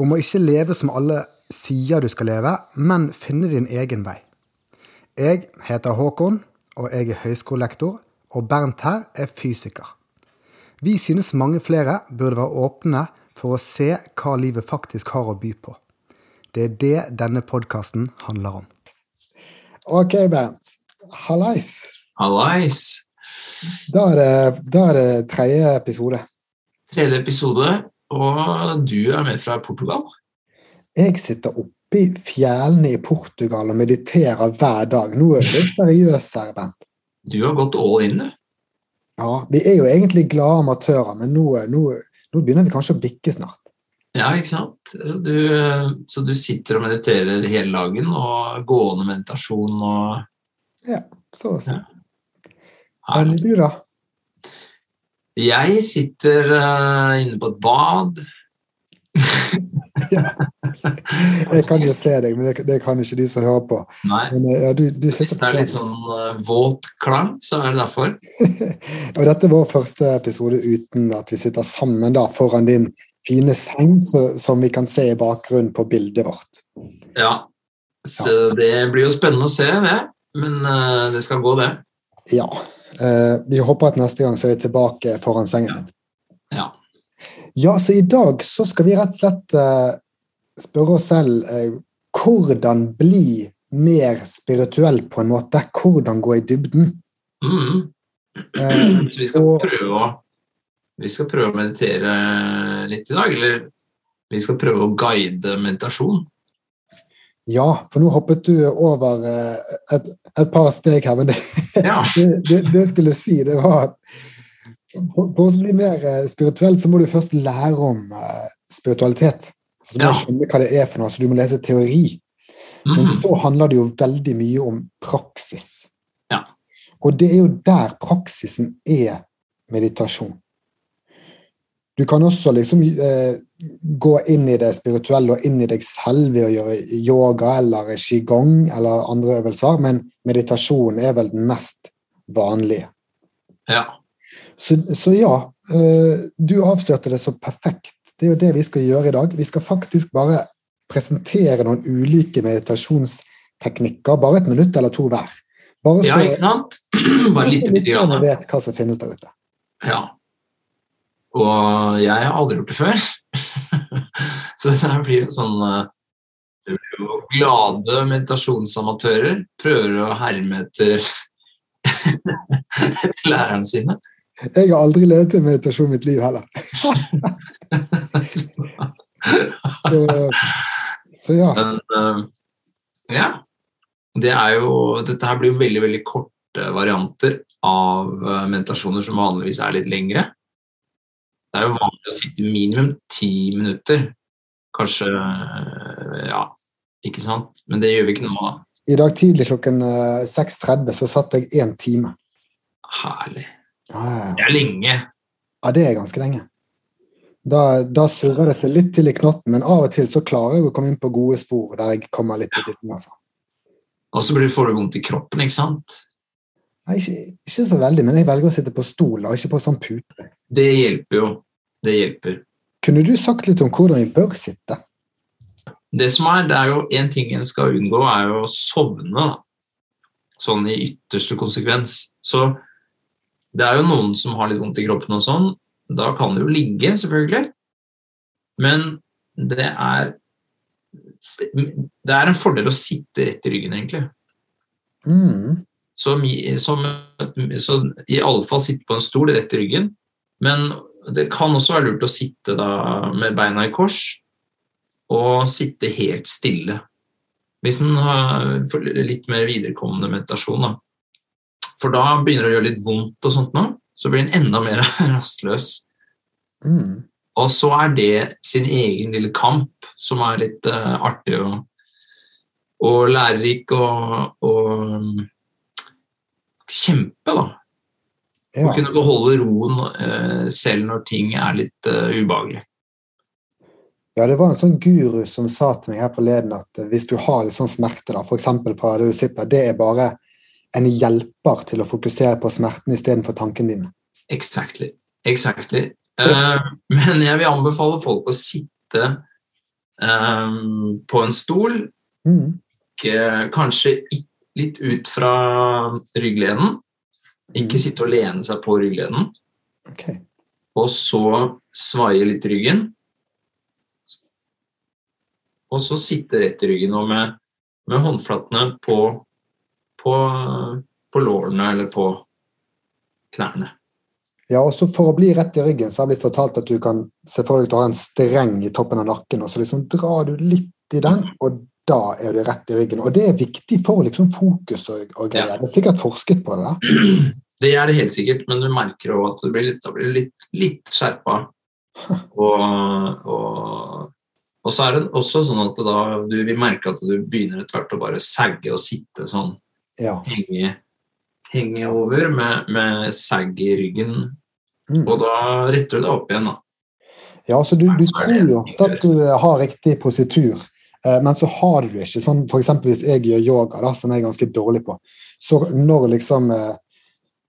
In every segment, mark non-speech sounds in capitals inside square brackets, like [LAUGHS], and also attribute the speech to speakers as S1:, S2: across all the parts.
S1: Om å ikke leve som alle sier du skal leve, men finne din egen vei. Jeg heter Håkon, og jeg er høyskolelektor, og Bernt her er fysiker. Vi synes mange flere burde være åpne for å se hva livet faktisk har å by på. Det er det denne podkasten handler om.
S2: Ok, Bernt. Hallais.
S3: Hallais.
S2: Da er det, da er det tredje episode.
S3: Tredje episode, og du er med fra Portugal.
S2: Jeg sitter oppe i fjellene i Portugal og mediterer hver dag. Nå er du seriøs her, Bent.
S3: Du har gått all in, du.
S2: Ja, vi er jo egentlig glade amatører, men nå, nå, nå begynner vi kanskje å bikke snart.
S3: Ja, ikke sant? Så du, så du sitter og mediterer hele dagen, og gående meditasjon og
S2: Ja, så å si.
S3: Ja.
S2: Men du, da?
S3: Jeg sitter uh, inne på et bad. [LAUGHS]
S2: Jeg kan jo se deg, men det, det kan ikke de som hører på.
S3: Nei,
S2: Men eh, ja, du, du
S3: hvis det er litt sånn uh, våt klang, så er det derfor. [LAUGHS]
S2: Og dette er vår første episode uten at vi sitter sammen da foran din fine seng, så, som vi kan se i bakgrunnen på bildet vårt.
S3: Ja. Så det blir jo spennende å se, det. Men uh, det skal gå, det.
S2: Ja. Eh, vi håper at neste gang så er vi tilbake foran sengen.
S3: Ja.
S2: Ja, så i dag så skal vi rett og slett eh, spørre oss selv eh, hvordan bli mer spirituell på en måte. Hvordan gå i dybden.
S3: Mm. Så vi skal
S2: og-
S3: prøve å vi skal prøve å meditere litt i dag, eller vi skal prøve å guide meditasjon.
S2: Ja, for nå hoppet du over eh, et, et par steg her, men det,
S3: Ja. [LAUGHS]
S2: det, det, skulle si, det var at for å bli mer eh, spirituell, så må du først lære om eh, spiritualitet. Altså, du må
S3: Ja.
S2: skjønne hva det er for noe, så du må lese teori. Men
S3: Mm.
S2: så handler det jo veldig mye om praksis.
S3: Ja.
S2: Og det er jo der praksisen er meditasjon. Du kan også liksom eh, gå inn i det spirituelle og inn i deg selv ved å gjøre yoga eller qigong eller andre øvelser, men meditasjon er vel den mest vanlige.
S3: Ja.
S2: Så, så ja, eh, du avslørte det så perfekt. Det er jo det vi skal gjøre i dag. Vi skal faktisk bare presentere noen ulike meditasjonsteknikker, bare et minutt eller to hver. Bare
S3: ja,
S2: så,
S3: ikke sant? [CLEARS THROAT] Bare litt
S2: så lytterne vet hva som finnes der ute.
S3: Ja. Og jeg har aldri gjort det før. [LAUGHS] Så det her blir jo sånn eh, Det blir jo glade meditasjonsamatører prøver å herme etter [LAUGHS] etter lærerne sine.
S2: Jeg har aldri levd til meditasjon i mitt liv heller. [LAUGHS] Så, så ja.
S3: Men eh, ja. Det er jo, dette her blir jo veldig veldig korte varianter av eh, meditasjoner som vanligvis er litt lengre. Det er jo vanlig å sitte minimum ti minutter. Kanskje eh, Ja, ikke sant? Men det gjør vi ikke nå. da.
S2: I dag tidlig klokken eh, 6.30 så satt jeg én time.
S3: Herlig. Det er lenge.
S2: Ja, det er ganske lenge. Da, da surrer det seg litt til i knotten, men av og til så klarer jeg å komme inn på gode spor der jeg kommer litt i dybden. Altså.
S3: Og så får du vondt i kroppen, ikke sant?
S2: Nei, ikke, ikke så veldig, men jeg velger å sitte på stol og ikke på sånn pute.
S3: Det hjelper jo. Det hjelper.
S2: Kunne du sagt litt om hvordan vi bør sitte?
S3: Det som er, det er jo en ting en skal unngå, er jo å sovne. da. Sånn i ytterste konsekvens. Så det er jo noen som har litt vondt i kroppen og sånn. Da kan det jo ligge, selvfølgelig. Men det er Det er en fordel å sitte rett i ryggen, egentlig.
S2: Mm.
S3: Som, i- som, i alle fall sitte på en stol rett i ryggen. Men det kan også være lurt å sitte da med beina i kors og sitte helt stille. Hvis en har litt mer viderekommende meditasjon. Da. For da begynner det å gjøre litt vondt, og sånt nå, så blir en enda mer [LAUGHS] rastløs.
S2: Mm.
S3: Og så er det sin egen lille kamp, som er litt uh, artig og, og lærerik og, og kjempe, da. Å kunne beholde roen eh, selv når ting er litt eh, ubehagelig.
S2: Ja, det var en sånn guru som sa til meg her forleden at eh, hvis du har litt sånn smerte, da, f.eks. på der du sitter, det er bare en hjelper til å fokusere på smerten istedenfor tankene dine.
S3: Exactly. exactly. Uh, men jeg vil anbefale folk å sitte eh, på en stol,
S2: Mm.
S3: ikke, kanskje ikk- litt ut fra ryggleden. Ikke
S2: Mhm.
S3: sitte og lene seg på ryggleden.
S2: Ok.
S3: Og så svaie litt ryggen. Og så sitte rett i ryggen og med, med håndflatene på, på, på lårene eller på knærne.
S2: Ja, og så For å bli rett i ryggen, så har jeg blitt fortalt at du kan se for deg at du har en streng i toppen av nakken, og så liksom drar du litt i den, og da er du rett i ryggen. Og det er viktig for liksom fokus og, og greier.
S3: Ja.
S2: Det er sikkert forsket på det. da. [CLEARS THROAT]
S3: Det er det helt sikkert, men du merker òg at du blir litt, blir litt, litt skjerpa. [LAUGHS] Og, og, og så er det også sånn at da du vil merke at du begynner etter hvert å bare sagge og sitte sånn,
S2: Ja.
S3: henge, henge over med, med sagg i ryggen.
S2: Mm.
S3: Og da retter du deg opp igjen, da.
S2: Ja, så du, du tror jo ofte at du har riktig positur, men så har du ikke. Sånn, eksempel hvis jeg gjør yoga, da, som jeg er ganske dårlig på, så når liksom eh,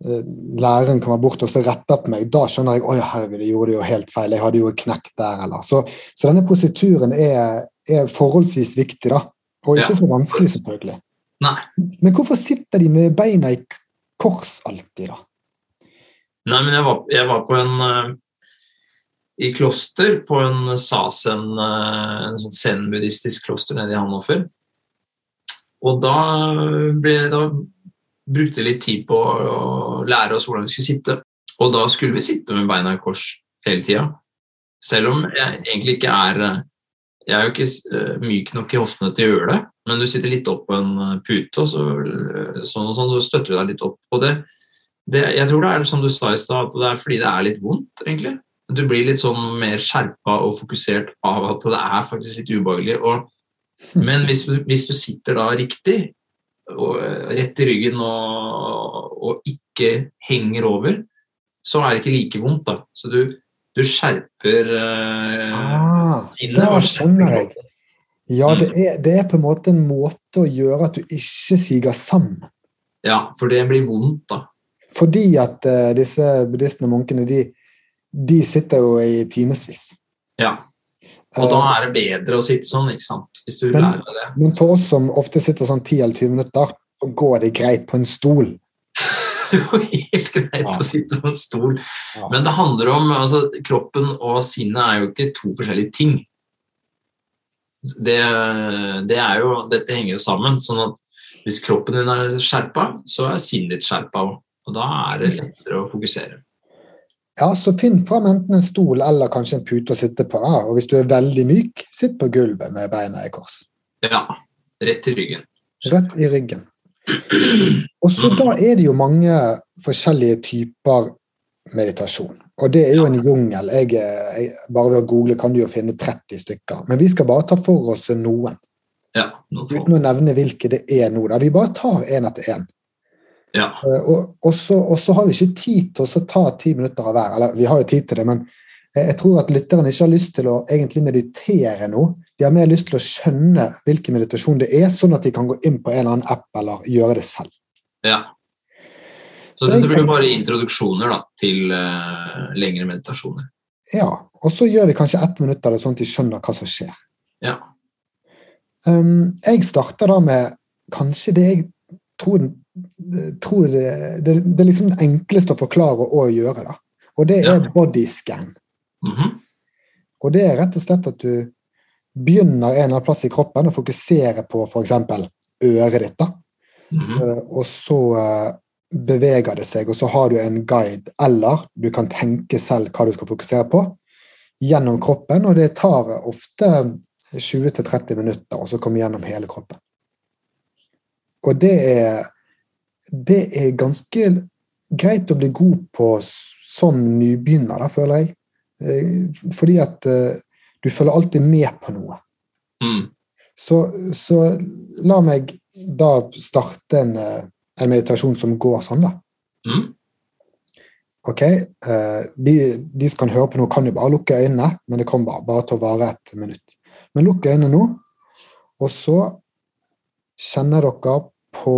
S2: eh, læreren kommer bort og så retter på meg, da skjønner jeg oi, herregud, jeg gjorde det jo helt feil. Jeg hadde jo et knekk der, eller. Så, så denne posituren er, er forholdsvis viktig, da. Og ikke
S3: Ja.
S2: så vanskelig, selvfølgelig.
S3: Nei.
S2: Men hvorfor sitter de med beina i kors alltid, da?
S3: Nei, men jeg var, jeg var på en eh, i kloster, på en sasen, eh, en sånn zen-buddhistisk kloster nede i Hannover. Og da, ble, da brukte jeg litt tid på å lære oss hvordan vi skulle sitte. Og da skulle vi sitte med beina i kors hele tida. Selv om jeg egentlig ikke er eh, Jeg er jo ikke eh, myk nok i hoftene til å gjøre det, men du sitter litt opp på en pute, og så, sånn og sånn, så støtter du deg litt opp. Og det, det, jeg tror det er som du sa i stad, at det er fordi det er litt vondt, egentlig. Du blir litt sånn mer skjerpa og fokusert av at det er faktisk litt ubehagelig. Og, men hvis du, hvis du sitter da riktig, og, eh, rett i ryggen og, og ikke henger over, så er det ikke like vondt. da. Så du, du skjerper uh,
S2: Ah,
S3: sinnet
S2: da skjønner jeg. Ja, det er, det er på en måte en måte å gjøre at du ikke siger sammen.
S3: Ja, for det blir vondt, da.
S2: Fordi at uh, disse buddhistene og munkene, de, de sitter jo i timevis.
S3: Ja. Og da er det bedre å sitte sånn, ikke sant? Hvis du
S2: Men-
S3: lærer det.
S2: Men for oss som ofte sitter sånn 10 eller 20 minutter, så går det greit på en stol. [LAUGHS]
S3: Det er jo helt greit
S2: Ja.
S3: å sitte på en stol.
S2: Ja.
S3: Men det handler om altså, Kroppen og sinnet er jo ikke to forskjellige ting. Det, det er jo, dette henger jo sammen. sånn at hvis kroppen din er skjerpa, så er sinnet ditt skjerpa òg. Og da er det lettere å fokusere.
S2: Ja, så finn fram enten en stol eller kanskje en pute å sitte på. Da. Og hvis du er veldig myk, sitt på gulvet med beina i kors.
S3: Ja. Rett i ryggen.
S2: Rett i ryggen. Og så da er det jo mange forskjellige typer meditasjon. Og det er jo en jungel. Jeg, jeg, bare ved å google kan du jo finne 30 stykker. Men vi skal bare ta for oss noen,
S3: Ja. Noen
S2: uten å nevne hvilke det er nå. Da. Vi bare tar én etter én.
S3: Ja.
S2: Eh, Og, og, så, og så har vi ikke tid til å ta ti minutter av hver. Eller vi har jo tid til det, men jeg jeg tror at lytterne ikke har lyst til å egentlig meditere nå. De har mer lyst til å skjønne hvilken meditasjon det er, sånn at de kan gå inn på en eller annen app eller gjøre det selv.
S3: ja. Så
S2: Så
S3: dette blir jo bare introduksjoner da, til uh, lengre meditasjoner.
S2: Ja, Og så gjør vi kanskje ett minutt av det, sånn at de skjønner hva som skjer.
S3: Ja.
S2: Um, jeg starter da med kanskje det jeg tror, tror det, det, det er liksom det enkleste å forklare og å gjøre. da. Og det er bodyscan.
S3: -hmm.
S2: Og det er rett og slett at du begynner en eller annen plass i kroppen og fokuserer på f.eks. øret ditt. da.
S3: Mhm.
S2: Eh, Og så eh, beveger det seg, og så har du en guide, eller du kan tenke selv hva du skal fokusere på, gjennom kroppen, og det tar ofte 20-30 minutter å komme gjennom hele kroppen. Og det er, det er ganske greit å bli god på som nybegynner, da, føler jeg. Eh, fordi at eh, du følger alltid med på noe.
S3: Mm.
S2: Så, så la meg da starte en, eh, en meditasjon som går sånn, da.
S3: Mm.
S2: Ok, de, de som kan høre på nå, kan jo bare lukke øynene, men det kommer bare, bare til å vare et minutt. Men lukk øynene nå, og så kjenner dere på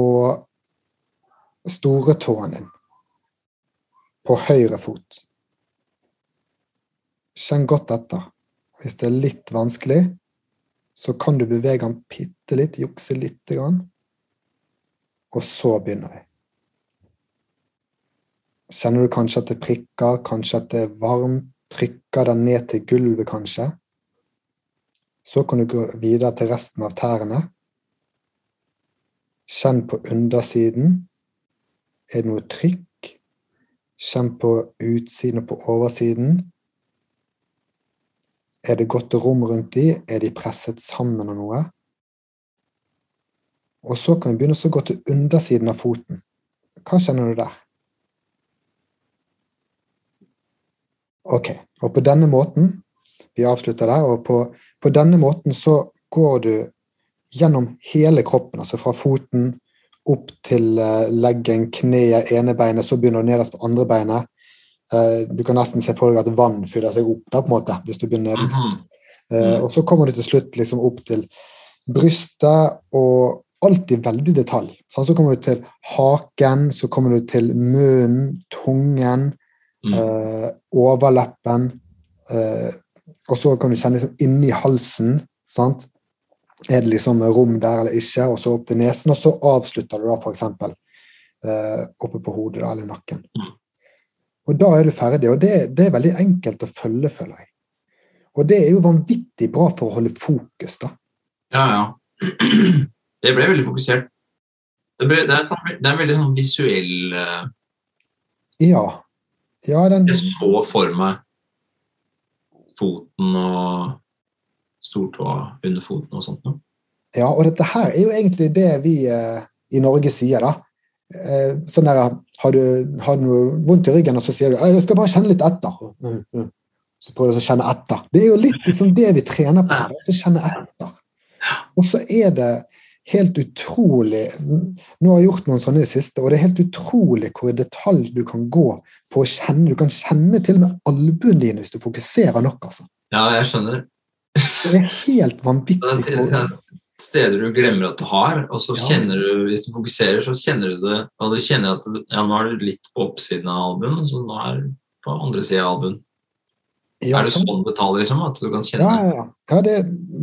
S2: storetåen din. På høyre fot. Kjenn godt etter. Hvis det er litt vanskelig, så kan du bevege den bitte litt, jukse lite grann. Og så begynner vi. Kjenner du kanskje at det prikker, kanskje at det er varmt? Trykker den ned til gulvet, kanskje? Så kan du gå videre til resten av tærne. Kjenn på undersiden. Er det noe trykk? Kjenn på utsiden og på oversiden. Er det godt rom rundt de? Er de presset sammen av noe? Og så kan vi begynne å gå til undersiden av foten. Hva kjenner du der? Ok, og på denne måten Vi avslutter der. Og på, på denne måten så går du gjennom hele kroppen, altså fra foten opp til uh, leggen, kneet, ene beinet, så begynner du nederst på andre beinet. Uh, du kan nesten se for deg at vann fyller seg opp da, på en måte, hvis du begynner nedenfor.
S3: Mm
S2: Uh, og så kommer du til slutt liksom opp til brystet, og alltid veldig detalj. Så kommer du til haken, så kommer du til munnen, tungen,
S3: Mm.
S2: eh, overleppen, eh, og så kan du kjenne liksom inni halsen. sant? Er det liksom rom der eller ikke? Og så opp til nesen, og så avslutter du da f.eks. Eh, oppe på hodet da, eller nakken.
S3: Mm.
S2: Og da er du ferdig, og det, det er veldig enkelt å følge, føler jeg. Og det er jo vanvittig bra for å holde fokus, da.
S3: Ja, ja. [CLEARS THROAT] Det ble veldig fokusert. Det, ble, det, er, en sånn, det er en veldig sånn visuell uh,
S2: Ja. Ja, den
S3: Jeg så for meg foten og stortåa under foten og sånt noe.
S2: Ja, og dette her er jo egentlig det vi eh, i Norge sier, da. Eh, sånn der, har du, har du vondt i ryggen, og så sier du «Eh, 'jeg skal bare kjenne litt etter'. Mm, mm. Så prøver du å kjenne etter. Det er jo litt liksom det vi trener på her, å kjenne etter. Og så er det helt utrolig Nå har jeg gjort noen sånne i det siste, og det er helt utrolig hvor i detalj du kan gå på å kjenne. Du kan kjenne til og med albuen din hvis du fokuserer nok, altså.
S3: Ja, jeg skjønner.
S2: Det er helt vanvittig.
S3: Er steder du glemmer at du har, og så
S2: Ja.
S3: kjenner du, hvis du fokuserer, så kjenner du det, og du kjenner at ja, nå er du litt på oppsiden av albuen, så nå er du på andre siden av albuen.
S2: Ja,
S3: er det sånn du betaler, liksom? At du kan kjenne
S2: Ja, ja, ja. det,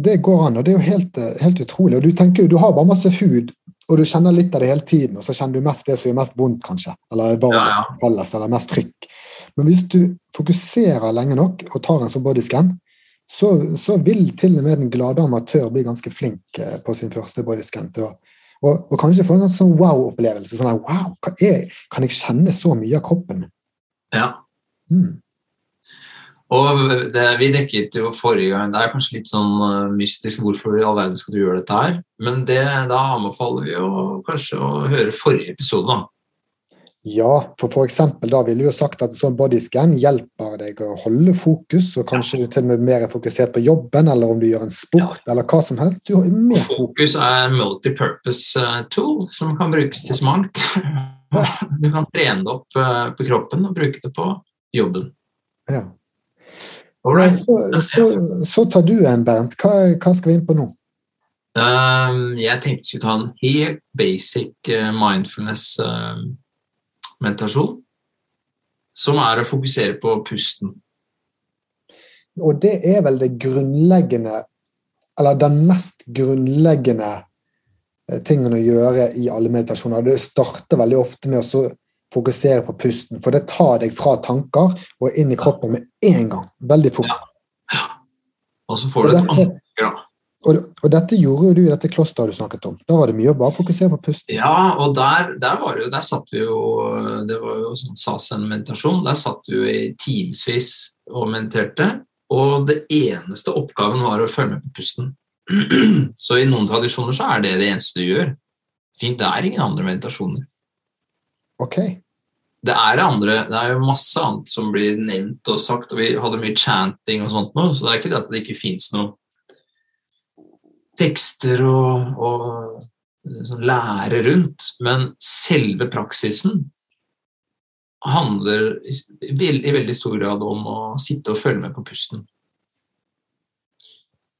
S2: det går an, og det er jo helt, helt utrolig. Og du tenker jo, du har bare masse hud, og du kjenner litt av det hele tiden, og så kjenner du mest det som gjør mest vondt, kanskje. Eller varmest,
S3: Ja,
S2: ja. eller mest trykk. Men hvis du fokuserer lenge nok og tar en sånn bodyscan, så, så vil til og med den glade amatør bli ganske flink eh, på sin første bodyscan. Og, Og, og kanskje få en sånn wow-opplevelse. sånn wow, hva er, Kan jeg kjenne så mye av kroppen?
S3: Ja.
S2: Mm.
S3: Og det, vi dekket jo forrige gang, det er kanskje litt sånn eh, mystisk hvorfor i all verden skal du gjøre dette her, men det, da anbefaler vi jo kanskje å høre forrige episode, da.
S2: Ja, for eksempel da ville vi jo sagt at sånn bodyscan hjelper deg å holde fokus, og kanskje du til og med mer er fokusert på jobben, eller om du gjør en sport, eller hva som helst. Du har mer fokus.
S3: Fokus er multipurpose eh, tool som kan brukes til så mangt. [LAUGHS] Du kan trene det opp eh, på kroppen og bruke det på jobben.
S2: Ja.
S3: Right.
S2: så, så, så tar du en, Bernt. Hva, hva skal vi inn på nå?
S3: Um, jeg tenkte vi skulle ta en helt basic eh, mindfulness eh, meditasjon. Som er å fokusere på pusten.
S2: Og det er vel det grunnleggende, eller den mest grunnleggende eh, tingen å gjøre i alle meditasjoner. Det starter veldig ofte med å fokusere på pusten, for det tar deg fra tanker og inn i kroppen med en gang. Veldig fort. Ja.
S3: Og så får du et anker, da.
S2: Og, og dette gjorde jo du i dette klosteret du snakket om. Da var det mye å bare fokusere på pusten.
S3: Ja, og der, der var det jo Der satt vi jo Det var jo sånn sasen-meditasjon. Der satt vi jo i timevis og mediterte. Og det eneste oppgaven var å følge med på pusten. [CLEARS THROAT] Så i noen tradisjoner så er det det eneste du gjør. Fint, det er ingen andre meditasjoner.
S2: Ok.
S3: det er andre, det er jo masse annet som blir nevnt og sagt, og vi hadde mye chanting og sånt nå, så det er ikke det at det ikke fins noe tekster og, og sånn lære rundt, men selve praksisen handler i, veldig stor grad om å sitte og følge med på pusten.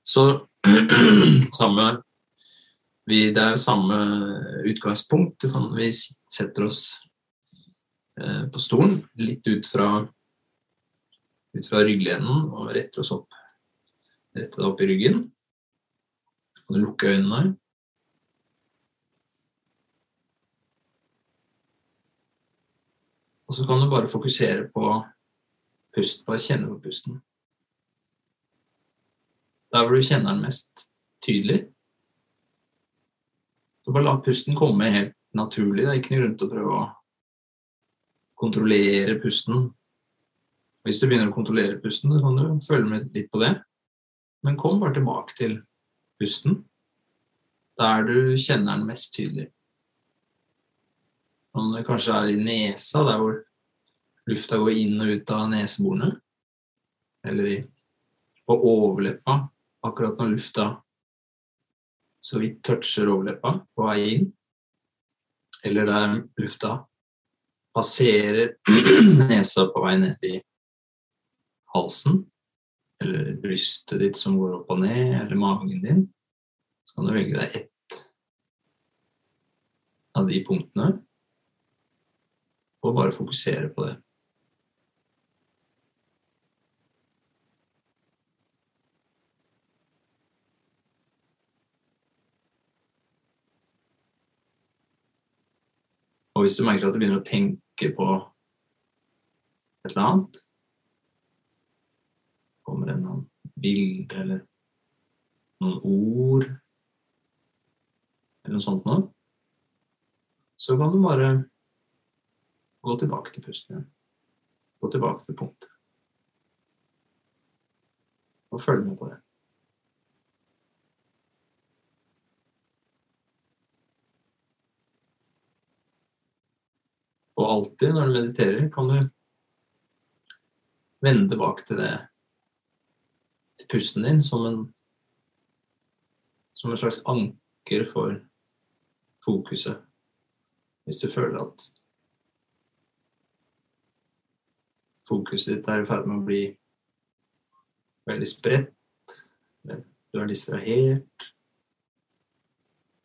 S3: Så [CLEARS THROAT] samme vi, Det er samme utgangspunkt. Vi setter oss Eh, på stolen, litt ut fra, ut fra ryggleden og retter oss opp. Rette deg opp i ryggen. Og du lukker øynene. Og så kan du bare fokusere på pust, bare kjenne på pusten. Der hvor du kjenner den mest tydelig. Så bare la pusten komme helt naturlig. Det er ikke noe grunn til å prøve å kontrollere pusten. Hvis du begynner å kontrollere pusten, så kan du følge med litt på det. Men kom bare tilbake til pusten der du kjenner den mest tydelig. Om det kanskje er i nesa, der hvor lufta går inn og ut av neseborene. Eller i, på overleppa, akkurat når lufta så vidt toucher overleppa på vei inn. Eller der lufta passerer [CLEARS THROAT] nesa på vei ned i halsen, brystet ditt som går opp og ned, eller magen din, så kan du velge deg ett av de punktene og bare fokusere på det. Og hvis du merker at du begynner å tenke på et eller annet Kommer det noen bilde eller noen ord eller noe sånt noe, så kan du bare gå tilbake til pusten igjen. Gå tilbake til punktet. Og følge med på det. Og alltid når du mediterer, kan du vende tilbake til det til pusten din som en som en slags anker for fokuset. Hvis du føler at fokuset ditt er i ferd med å bli veldig spredt, du er distrahert,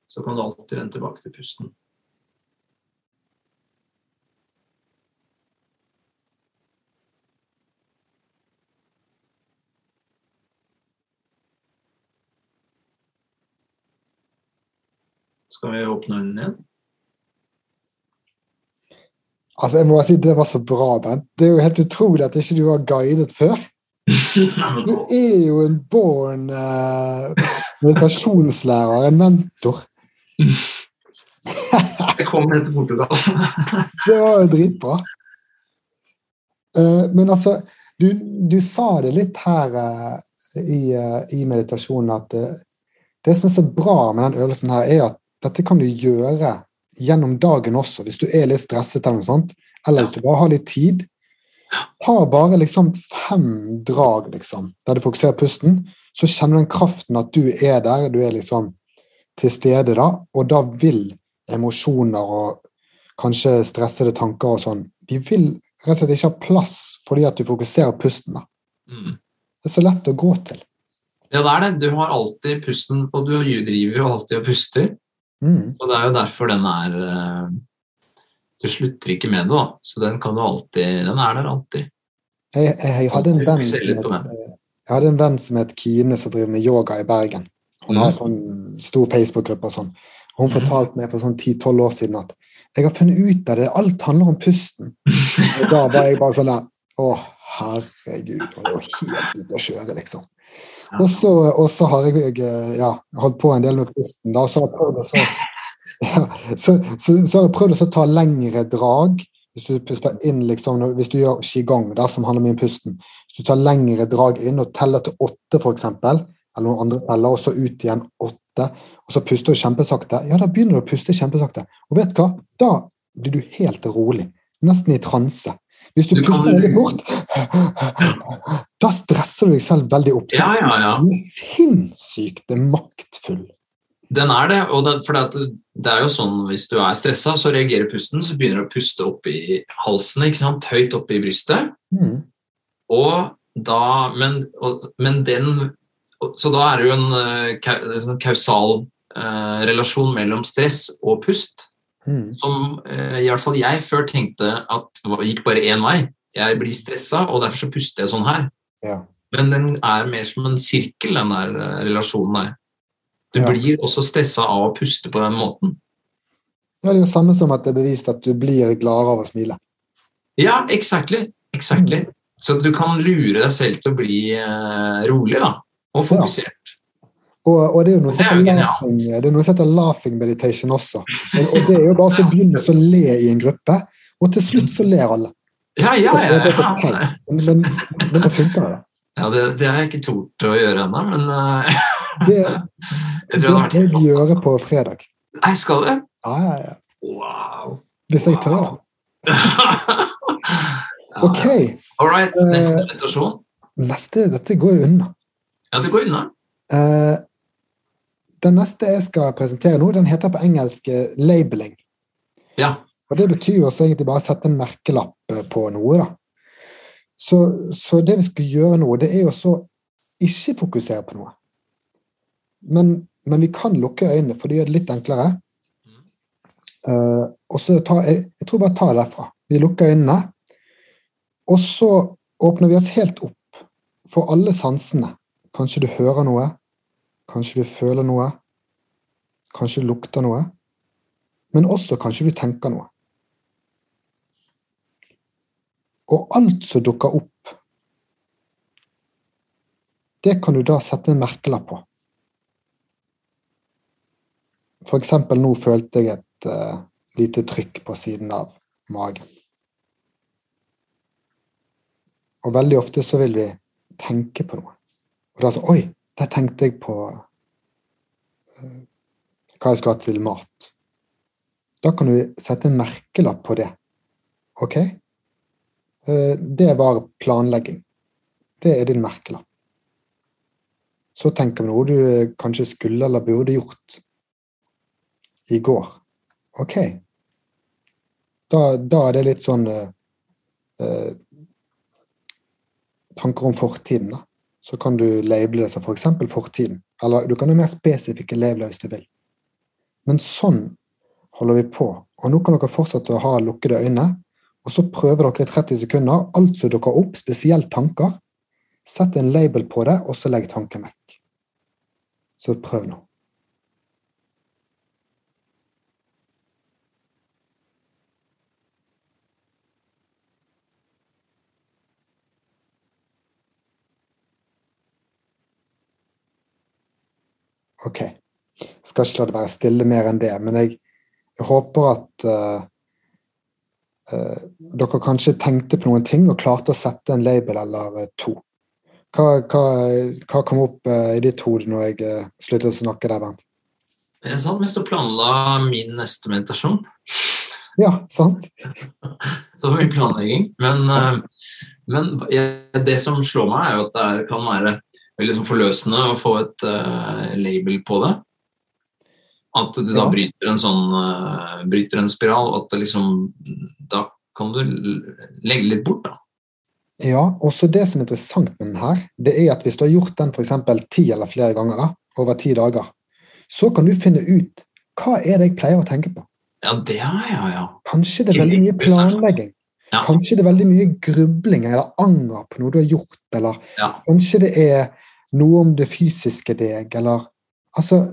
S3: så kan du alltid vende tilbake til pusten. Skal vi åpne øynene igjen?
S2: Altså, jeg må bare si Det var så bra, Bent. Det er jo helt utrolig at ikke du var guidet før. [LAUGHS] Du er jo en born uh, meditasjonslærer, en mentor.
S3: jeg kom helt til Portugal. [LAUGHS]
S2: det var jo dritbra. Uh, men altså, du, du, sa det litt her uh, i, i, meditasjonen at det som er så bra med den øvelsen her, er at dette kan du gjøre gjennom dagen også, hvis du er litt stresset eller noe sånt. Eller hvis du bare har litt tid. Ha bare liksom fem drag, liksom, der du fokuserer pusten. Så kjenner du den kraften at du er der, du er liksom til stede da, og da vil emosjoner og kanskje stressede tanker og sånn, de vil rett og slett ikke ha plass fordi at du fokuserer pusten. da. Mm. Det er så lett å gå til.
S3: Ja, det er det. Du har alltid pusten, og du driver jo alltid og puster. Mm. Og det er jo derfor den er eh, Du slutter ikke med det, da. Så den kan du alltid Den er der alltid.
S2: Jeg, jeg, jeg, hadde en venn som het, jeg hadde en venn som het Kine, som driver med yoga i Bergen. Hun mm. har sånn stor Facebook-gruppe og sånn. Hun mm. fortalte meg for sånn 10-12 år siden at jeg har funnet ut av det, alt handler om pusten. [LAUGHS] Og da var jeg bare sånn der Å, herregud. Og det var helt ute å kjøre, liksom. Og så, har jeg ja, holdt på en del med pusten. da, så har jeg prøvd å så, [LAUGHS] ja, så, så, så, har jeg prøvd å ta lengre drag. Hvis du puster inn liksom, hvis du gjør qigong, da, som handler mye om pusten Hvis du tar lengre drag inn og teller til åtte, f.eks., eller noen andre teller, og så ut igjen åtte, og så puster du kjempesakte, ja, da begynner du å puste kjempesakte. Og vet du hva? Da blir du helt rolig. Nesten i transe. Hvis du,
S3: Du
S2: puster veldig fort, [LAUGHS] da stresser du deg selv veldig opp.
S3: Ja, ja, ja.
S2: Du er sinnssykt maktfull.
S3: Den er det, og det, for det, det er jo sånn hvis du er stressa, så reagerer pusten, så begynner du å puste opp i halsen, ikke sant? høyt oppe i brystet.
S2: Mm.
S3: Og da, men, og, men den Så da er det jo en eh, en sånn kausal eh, relasjon mellom stress og pust,
S2: Mm.
S3: som eh, i hvert fall jeg før tenkte at det gikk bare én vei. Jeg blir stressa, og derfor så puster jeg sånn her.
S2: Ja.
S3: Men den er mer som en sirkel, den der eh, relasjonen der. Du
S2: Ja.
S3: blir også stressa av å puste på den måten.
S2: ja, det er jo samme som at det er bevist at du blir gladere av å smile.
S3: Ja, exactly. exactly. Så du kan lure deg selv til å bli eh, rolig da, og fokusert.
S2: Og, og det er jo noe som
S3: er
S2: heter laughing, det er noe som heter laughing meditation også. Og, og det er jo bare så begynner begynne å le i en gruppe, og til slutt så ler alle.
S3: Ja, ja, ja.
S2: det er så teit. Men, men, men det funker, det.
S3: ja det, det har jeg ikke tort å gjøre ennå, men uh,
S2: Det, [LAUGHS]
S3: jeg
S2: det
S3: tror det
S2: skal jeg gjøre på fredag.
S3: Nei, skal du?
S2: Ja, ja, ja.
S3: Wow.
S2: Hvis jeg tør. [LAUGHS] [LAUGHS]
S3: Ja,
S2: Ok,
S3: All right,
S2: Eh,
S3: neste meditasjon.
S2: neste, dette går jo unna.
S3: Ja, det går unna.
S2: Eh, den neste jeg skal presentere nå, den heter på engelsk eh, labeling.
S3: Ja.
S2: Og det betyr jo også egentlig bare å sette en merkelapp eh, på noe, da. Så, så det vi skal gjøre nå, det er jo så ikke fokusere på noe. Men, men vi kan lukke øynene, for det gjør det litt enklere. Uh, og så ta, jeg, jeg tror bare ta det derfra. Vi lukker øynene, og så åpner vi oss helt opp for alle sansene. Kanskje du hører noe, kanskje du føler noe, kanskje du lukter noe, men også kanskje du tenker noe. Og alt som dukker opp, det kan du da sette en merkelapp på. For eksempel nå følte jeg et uh, lite trykk på siden av magen. Og veldig ofte så vil vi tenke på noe. Og da så Oi, der tenkte jeg på uh, hva jeg skal ha til mat. Da kan du sette en merkelapp på det. Ok? Uh, Det var planlegging. Det er din merkelapp. Så tenker vi noe du eh, kanskje skulle eller burde gjort i går. Ok. Da, da er det litt sånn uh, Tanker om fortiden, da. Så kan du label det som f.eks. For fortiden. Eller du kan ha mer spesifikke labeler hvis du vil. Men sånn holder vi på. Og nå kan dere fortsette å ha lukkede øyne. Og så prøver dere i 30 sekunder alt som dukker opp, spesielt tanker. Sett en label på det, og så legg tanken vekk. Så prøv nå. Ok. Skal ikke la det være stille mer enn det, men jeg, jeg håper at uh, uh, dere kanskje tenkte på noen ting og klarte å sette en label eller eh, to. Hva, hva, hva kom opp uh, i ditt hode når jeg sluttet å snakke der, Bernt?
S3: Jeg satt mest og planla min neste meditasjon. [LAUGHS]
S2: Ja, sant? [LAUGHS]
S3: Så mye planlegging. Men, men det som slår meg, er jo at det kan være veldig sånn forløsende å få et uh, label på det. At du da
S2: Ja.
S3: bryter en sånn uh, bryter en spiral, og at liksom Da kan du legge litt bort, da.
S2: Ja, også det som er interessant med den her, det er at hvis du har gjort den eksempel ti eller flere ganger da, over ti dager, så kan du finne ut hva er det jeg pleier å tenke på.
S3: Ja, det er ja, ja.
S2: Kanskje det er veldig mye planlegging.
S3: Ja.
S2: Kanskje det er veldig mye grubling eller anger på noe du har gjort, eller
S3: Ja.
S2: kanskje det er noe om det fysiske deg, eller altså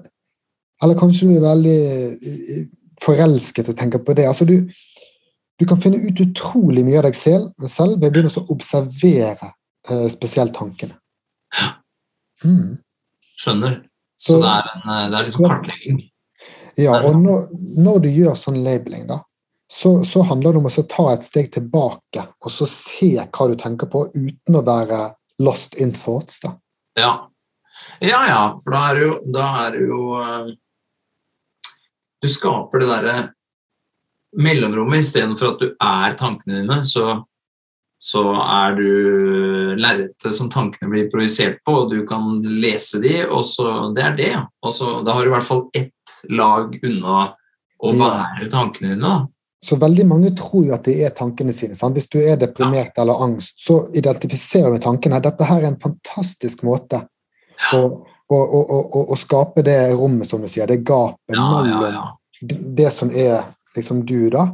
S2: Eller kanskje du er veldig eh, forelsket og tenker på det. Altså du, du kan finne ut utrolig mye av deg selv, selv ved å begynne å observere eh, spesielt tankene. Mm.
S3: Skjønner.
S2: Så,
S3: Så det er, en, eh, det er liksom kartlegging.
S2: ja, og når, når du gjør sånn labeling, da, så, så handler det om å ta et steg tilbake og så se hva du tenker på, uten å være lost in thoughts. da.
S3: Ja. Ja, ja, for da er det jo, da er det jo eh, Du skaper det derre mellomrommet, istedenfor at du er tankene dine, så, så er du lerretet som tankene blir projisert på, og du kan lese de, og så Det er det. Og så, da har du i hvert fall ett lag unna å være tankene dine. da.
S2: Så veldig mange tror jo at det er tankene sine. Sant? Hvis du er deprimert eller angst, så identifiserer du tankene. Dette her er en fantastisk måte å, å, å, å, skape det rommet, som du sier, det gapet
S3: Ja, ja,
S2: mellom
S3: ja.
S2: det som er liksom du, da,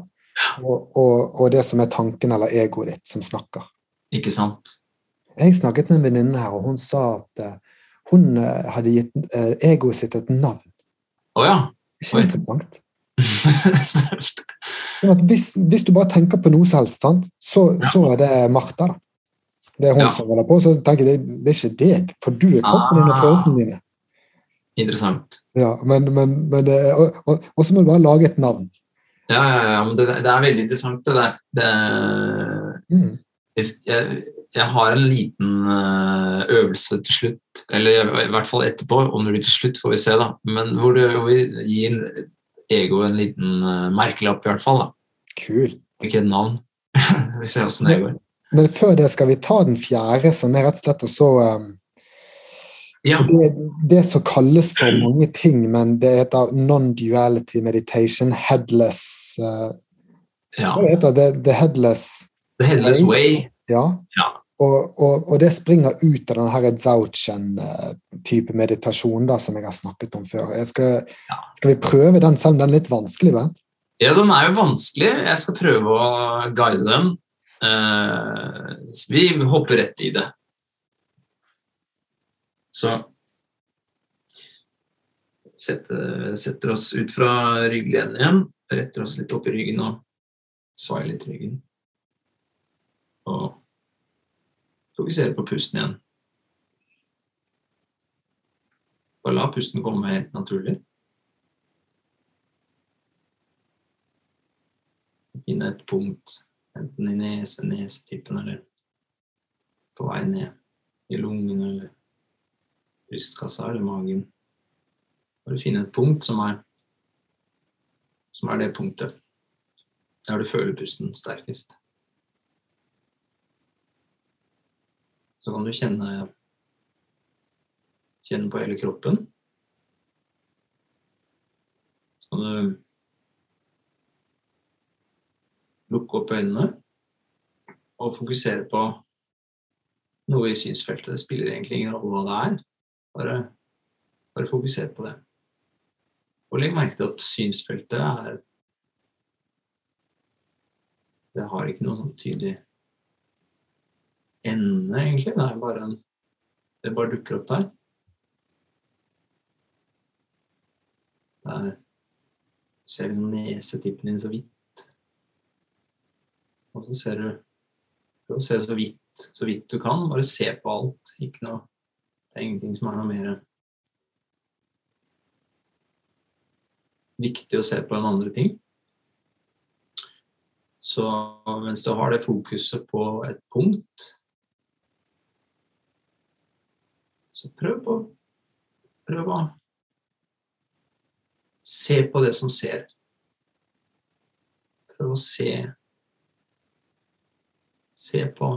S2: og, og, og det som er tanken eller egoet ditt som snakker.
S3: Ikke sant?
S2: Jeg snakket med en venninne her, og hun sa at eh, hun eh, hadde gitt eh, egoet sitt et navn.
S3: Å ja.
S2: Ikke interessant? [LAUGHS] Hvis, hvis du bare tenker på noe som helst? Så, så er det Martha. da. Det er hun
S3: Ja.
S2: som holder på. Så tenker jeg det, det er ikke deg, for du er kroppen din og
S3: Ah.
S2: følelsene dine.
S3: Interessant.
S2: Ja, men, men, men, og, og, og så må du bare lage et navn.
S3: Ja, ja, ja, men det, det er veldig interessant, det der. Det,
S2: Mm.
S3: hvis jeg, jeg har en liten eh, øvelse til slutt, eller i hvert fall etterpå, om det blir til slutt, får vi se, da. Men hvor, du, hvor vi gir ego en liten uh, merkelapp, i hvert fall. da.
S2: Kul.
S3: Ikke et navn. [LAUGHS] vi ser åssen det går.
S2: Men før det skal vi ta den fjerde, som er rett og slett og så um,
S3: Ja.
S2: det, det som kalles for mange ting, men det heter non-duality meditation, headless uh,
S3: ja.
S2: Hva heter det? The headless
S3: The Headless Way.
S2: Ja.
S3: Ja.
S2: Og, og, og det springer ut av denne her Zauchen-type meditasjon da, som jeg har snakket om før. Skal,
S3: Ja.
S2: skal vi prøve den, selv om den er litt vanskelig? Bent?
S3: Ja, den er jo vanskelig. Jeg skal prøve å guide den. Uh, vi hopper rett i det. Så setter, setter oss ut fra ryggleden igjen. Retter oss litt opp i ryggen og svaier litt i ryggen. Og fokuserer på pusten igjen. Bare la pusten komme helt naturlig. finne et punkt, enten i nese, nesetippen eller på vei ned i lungen eller brystkassa eller magen. Bare finne et punkt som er, som er det punktet der du føler pusten sterkest. Så kan du kjenne, kjenne på hele kroppen. Så kan du lukke opp øynene og fokusere på noe i synsfeltet. Det spiller egentlig ingen rolle hva det er. Bare, bare fokuser på det. Og legg merke til at synsfeltet er Det har ikke noe sånn tydelig ende, egentlig. Det er bare en Det bare dukker opp der. Der ser du nesetippen din så vidt. Og så ser du Prøv å se så vidt, så vidt du kan. Bare se på alt. Ikke noe Det er ingenting som er noe mer viktig å se på enn andre ting. Så mens du har det fokuset på et punkt, så prøv på Prøv å se på det som ser. Prøv å se Se på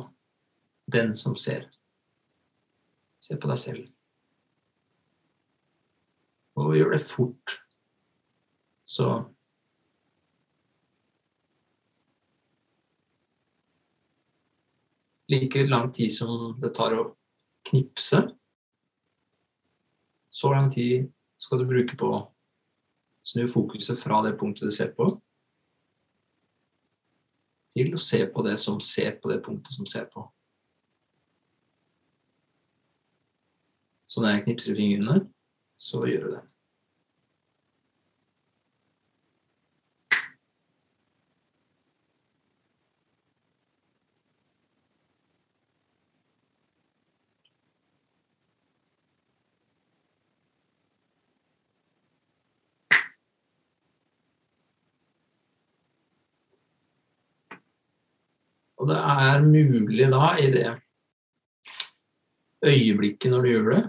S3: den som ser. Se på deg selv. Og gjør det fort. Så Like lang tid som det tar å knipse, så lang tid skal du bruke på å snu fokuset fra det punktet du ser på, til å se på det som ser på det punktet som ser på. Så når jeg knipser i fingrene, så gjør du det. Og det er mulig da, i det øyeblikket når du gjør det,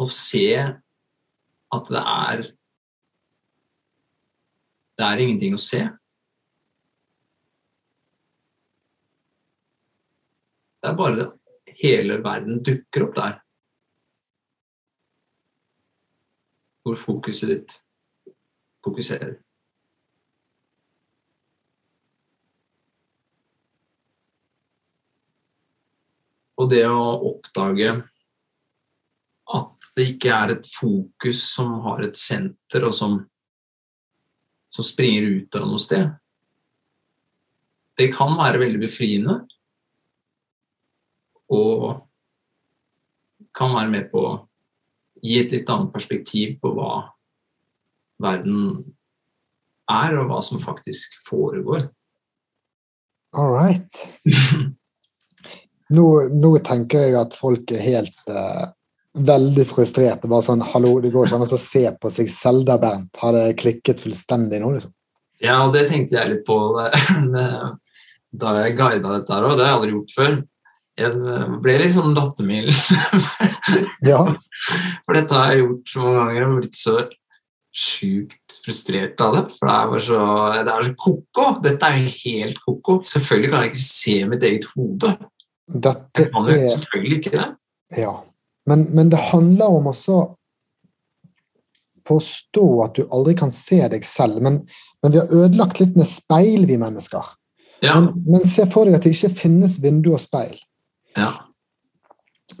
S3: å se at det er Det er ingenting å se. Det er bare hele verden dukker opp der. Hvor fokuset ditt fokuserer. Og det å oppdage at det ikke er et fokus som har et senter, og som, som springer ut av noe sted. Det kan være veldig befriende. Og kan være med på å gi et litt annet perspektiv på hva verden er, og hva som faktisk foregår.
S2: All right. [LAUGHS] Nå, nå tenker jeg at folk er helt uh, veldig frustrerte. Bare sånn Hallo, det går ikke an å se på seg selv der, Bernt. Har det klikket fullstendig nå, liksom?
S3: Ja, det tenkte jeg litt på da [LAUGHS] jeg guida dette her òg. Det har jeg aldri gjort før. Jeg ble litt sånn lattermild. [LAUGHS]
S2: ja.
S3: For dette har jeg gjort så mange ganger og blitt så sjukt frustrert av det. For det er så, det er så ko-ko. Dette er jo helt ko-ko. Selvfølgelig kan jeg ikke se mitt eget hode.
S2: Dette er
S3: selvfølgelig ikke det.
S2: Ja. Men, men det handler om også forstå at du aldri kan se deg selv. Men, men vi har ødelagt litt med speil, vi mennesker.
S3: Ja,
S2: Men, men se for deg at det ikke finnes vindu og speil.
S3: ja,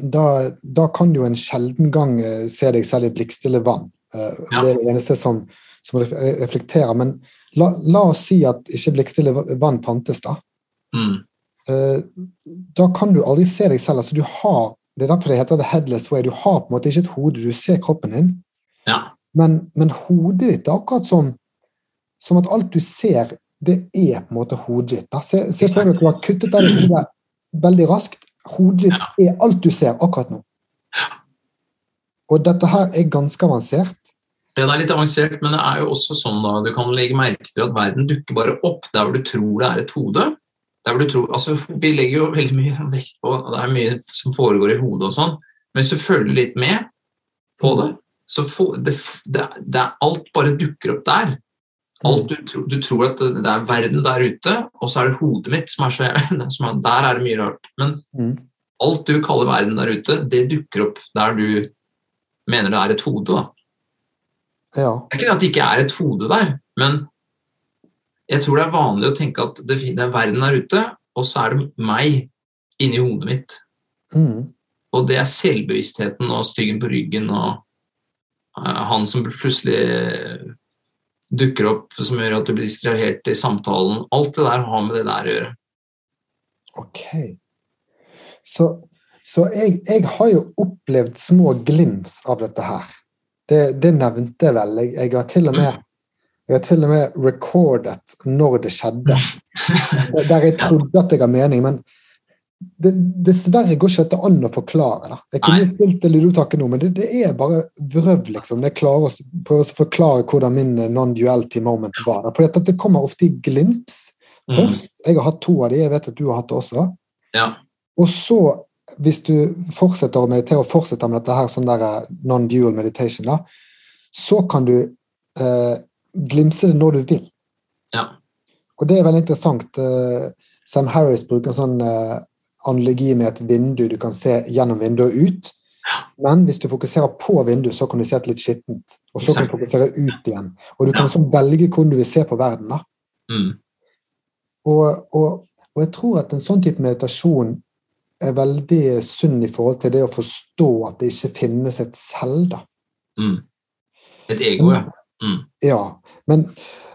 S2: Da, da kan du en sjelden gang eh, se deg selv i blikkstille vann. Eh,
S3: Ja.
S2: Det er det eneste som, som reflekterer. Men la, la oss si at ikke blikkstille vann fantes, da.
S3: mm,
S2: Da kan du aldri se deg selv. altså du har, Det er derfor det heter the headless way. Du har på en måte ikke et hode, du ser kroppen din.
S3: ja,
S2: Men, men hodet ditt er akkurat som, som at alt du ser, det er på en måte hodet ditt. Da. Se, se for deg at du har kuttet av deg hodet veldig raskt. Hodet ditt er alt du ser akkurat nå. Og dette her er ganske avansert.
S3: Ja, det er litt avansert, men det er jo også sånn da, du kan legge merke til at verden dukker bare opp der hvor du tror det er et hode. Der hvor du tror, altså Vi legger jo veldig mye vekt på og det er mye som foregår i hodet og sånn, men hvis du følger litt med på det, så får det, det, det er alt bare dukker opp der. Alt du, du tror at det er verden der ute, og så er det hodet mitt som er så [LAUGHS] som er, Der er det mye rart. Men
S2: Mm.
S3: alt du kaller verden der ute, det dukker opp der du mener det er et hode. da.
S2: Ja.
S3: Det er ikke at det ikke er et hode der, men jeg tror det er vanlig å tenke at det, er verden der ute, og så er det meg inni hodet mitt.
S2: Mm.
S3: Og det er selvbevisstheten og styggen på ryggen og eh, han som plutselig dukker opp, som gjør at du blir distrahert i samtalen. Alt det der har med det der å gjøre.
S2: Ok. Så, så jeg, jeg har jo opplevd små glims av dette her. Det, det nevnte jeg vel. Jeg, jeg, har til og med, jeg har til og med recordet når det skjedde. [LAUGHS] Der jeg trodde at jeg har mening, men det, dessverre går ikke dette an å forklare. Da. Jeg kunne
S3: Nei.
S2: spilt det lydopptaket nå, men det, det er bare vrøv, liksom. Jeg klarer å prøve å forklare hvordan min eh, non-duality moment var. Da. For dette kommer ofte i glimps
S3: Mm.
S2: først. Jeg har hatt to av de, jeg vet at du har hatt det også.
S3: Ja.
S2: Og så, hvis du fortsetter å meditere og fortsetter med dette her sånn der eh, non-dual meditation, da, så kan du eh, glimse det når du vil.
S3: Ja.
S2: Og det er veldig interessant. Eh, Sam Harris bruker en sånn eh, analogi med et vindu du kan se gjennom vinduet ut. Men hvis du fokuserer på vinduet, så kan du se et litt skittent. Og så kan du fokusere ut igjen. Og du kan liksom velge hvordan du vil se på verden. da.
S3: Mm.
S2: Og, og, og jeg tror at en sånn type meditasjon er veldig sunn i forhold til det å forstå at det ikke finnes et selv. da.
S3: Mm. Et ego, ja. Mm.
S2: Ja, men,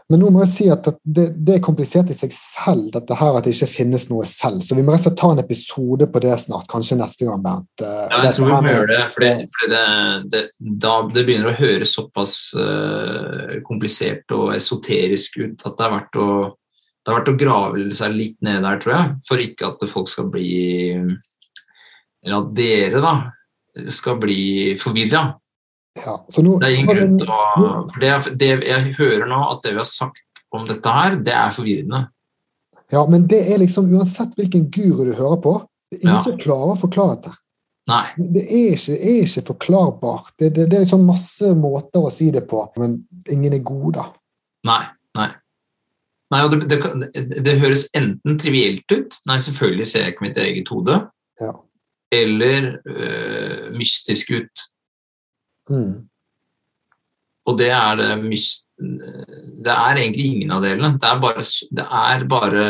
S2: men nå må jeg si at det, det er komplisert i seg selv, dette her at det ikke finnes noe selv. Så vi må rett og slett ta en episode på det snart, kanskje neste gang, Bernt. Eh,
S3: Ja, jeg tror vi må gjøre det, for, det, for det, det, da, det begynner å høres såpass uh, komplisert og esoterisk ut at det er verdt å, det har vært å grave seg litt ned der, tror jeg, for ikke at folk skal bli Eller at dere, da, skal bli forvirra.
S2: Ja, så nå,
S3: Det er ingen grunn til å det, det, Jeg hører nå at det vi har sagt om dette her, det er forvirrende.
S2: Ja, men det er liksom uansett hvilken guru du hører på, det er ingen
S3: Ja.
S2: som klarer å forklare dette.
S3: Nei.
S2: Det er ikke, er ikke forklarbart. Det, det, det er liksom masse måter å si det på, men ingen er gode, da.
S3: Nei. nei. Nei, og det, det, det, det høres enten trivielt ut Nei, selvfølgelig ser jeg ikke mitt eget hode.
S2: Ja.
S3: Eller øh, mystisk ut.
S2: Mm.
S3: Og det er det Det er egentlig ingen av delene. Det er, bare, det er bare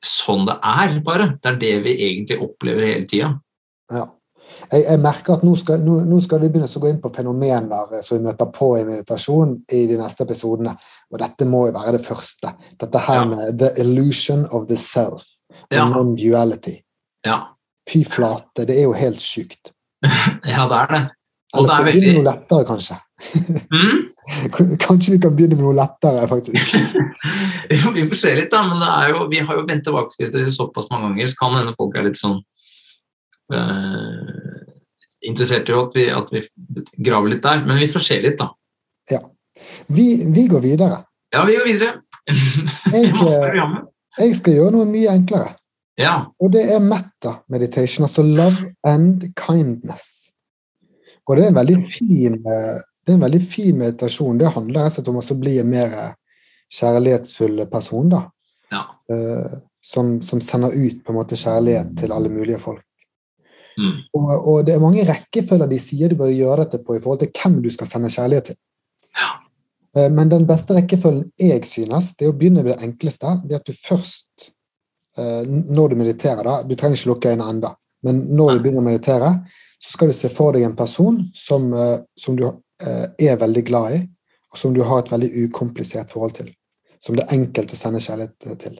S3: sånn det er, bare. Det er det vi egentlig opplever hele tida.
S2: Ja. Jeg, jeg merker at nå skal, nå, nå skal vi begynne å gå inn på fenomener eh, som vi møter på i meditasjon i de neste episodene. Og dette må jo være det første. Dette her
S3: Ja.
S2: med the illusion of the self.
S3: Ja.
S2: Non-duality.
S3: Ja.
S2: Fy flate, det er jo helt sjukt. [LAUGHS]
S3: ja, det er det.
S2: Eller skal vi begynne med noe lettere, kanskje?
S3: mm? [LAUGHS]
S2: Kanskje vi kan begynne med noe lettere, faktisk. [LAUGHS]
S3: Vi får se litt, da. Men det jo, vi har jo vendt tilbake til det såpass mange ganger, så kan hende folk er litt sånn eh, interessert i at vi, at vi graver litt der. Men vi får se litt, da.
S2: Vi, vi går videre.
S3: Ja, vi går videre. [LAUGHS] Er programmer.
S2: Jeg skal gjøre noe mye enklere.
S3: Ja.
S2: Og det er metta-meditation, altså love and kindness. Og det er en veldig fin, eh, det er en veldig fin meditasjon. Det handler rett og slett om å bli en mer eh, kjærlighetsfull person, da.
S3: ja.
S2: Eh, Som, som sender ut på en måte kjærlighet til alle mulige folk.
S3: Mm.
S2: Og, og det er mange rekkefølger de sier du bør gjøre dette på i forhold til hvem du skal sende kjærlighet til. Ja. Men den beste rekkefølgen jeg synes, det er å begynne med det enkleste. Det at du først, når du mediterer, da Du trenger ikke lukke øynene enda, men når du begynner å meditere, så skal du se for deg en person som, eh, som du eh, er veldig glad i, og som du har et veldig ukomplisert forhold til. Som det er enkelt å sende kjærlighet til.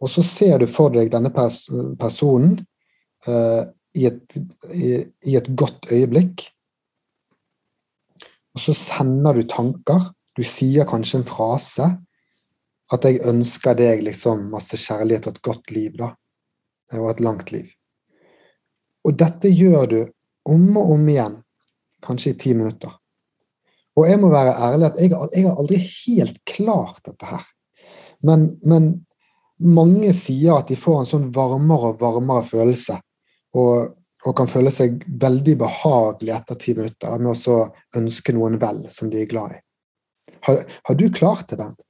S2: Og så ser du for deg denne pers personen uh, i, et, i, i et godt øyeblikk. Og så sender du tanker. Du sier kanskje en frase. At 'jeg ønsker deg liksom masse kjærlighet og et godt liv', da. Og et langt liv. Og dette gjør du om og om igjen, kanskje i ti minutter. Og jeg må være ærlig at jeg, jeg har aldri helt klart dette her. Men, men mange sier at de får en sånn varmere og varmere følelse. Og, og kan føle seg veldig behagelig etter ti minutter med å ønske noen vel som de er glad i. Har, har du klart det, Bent?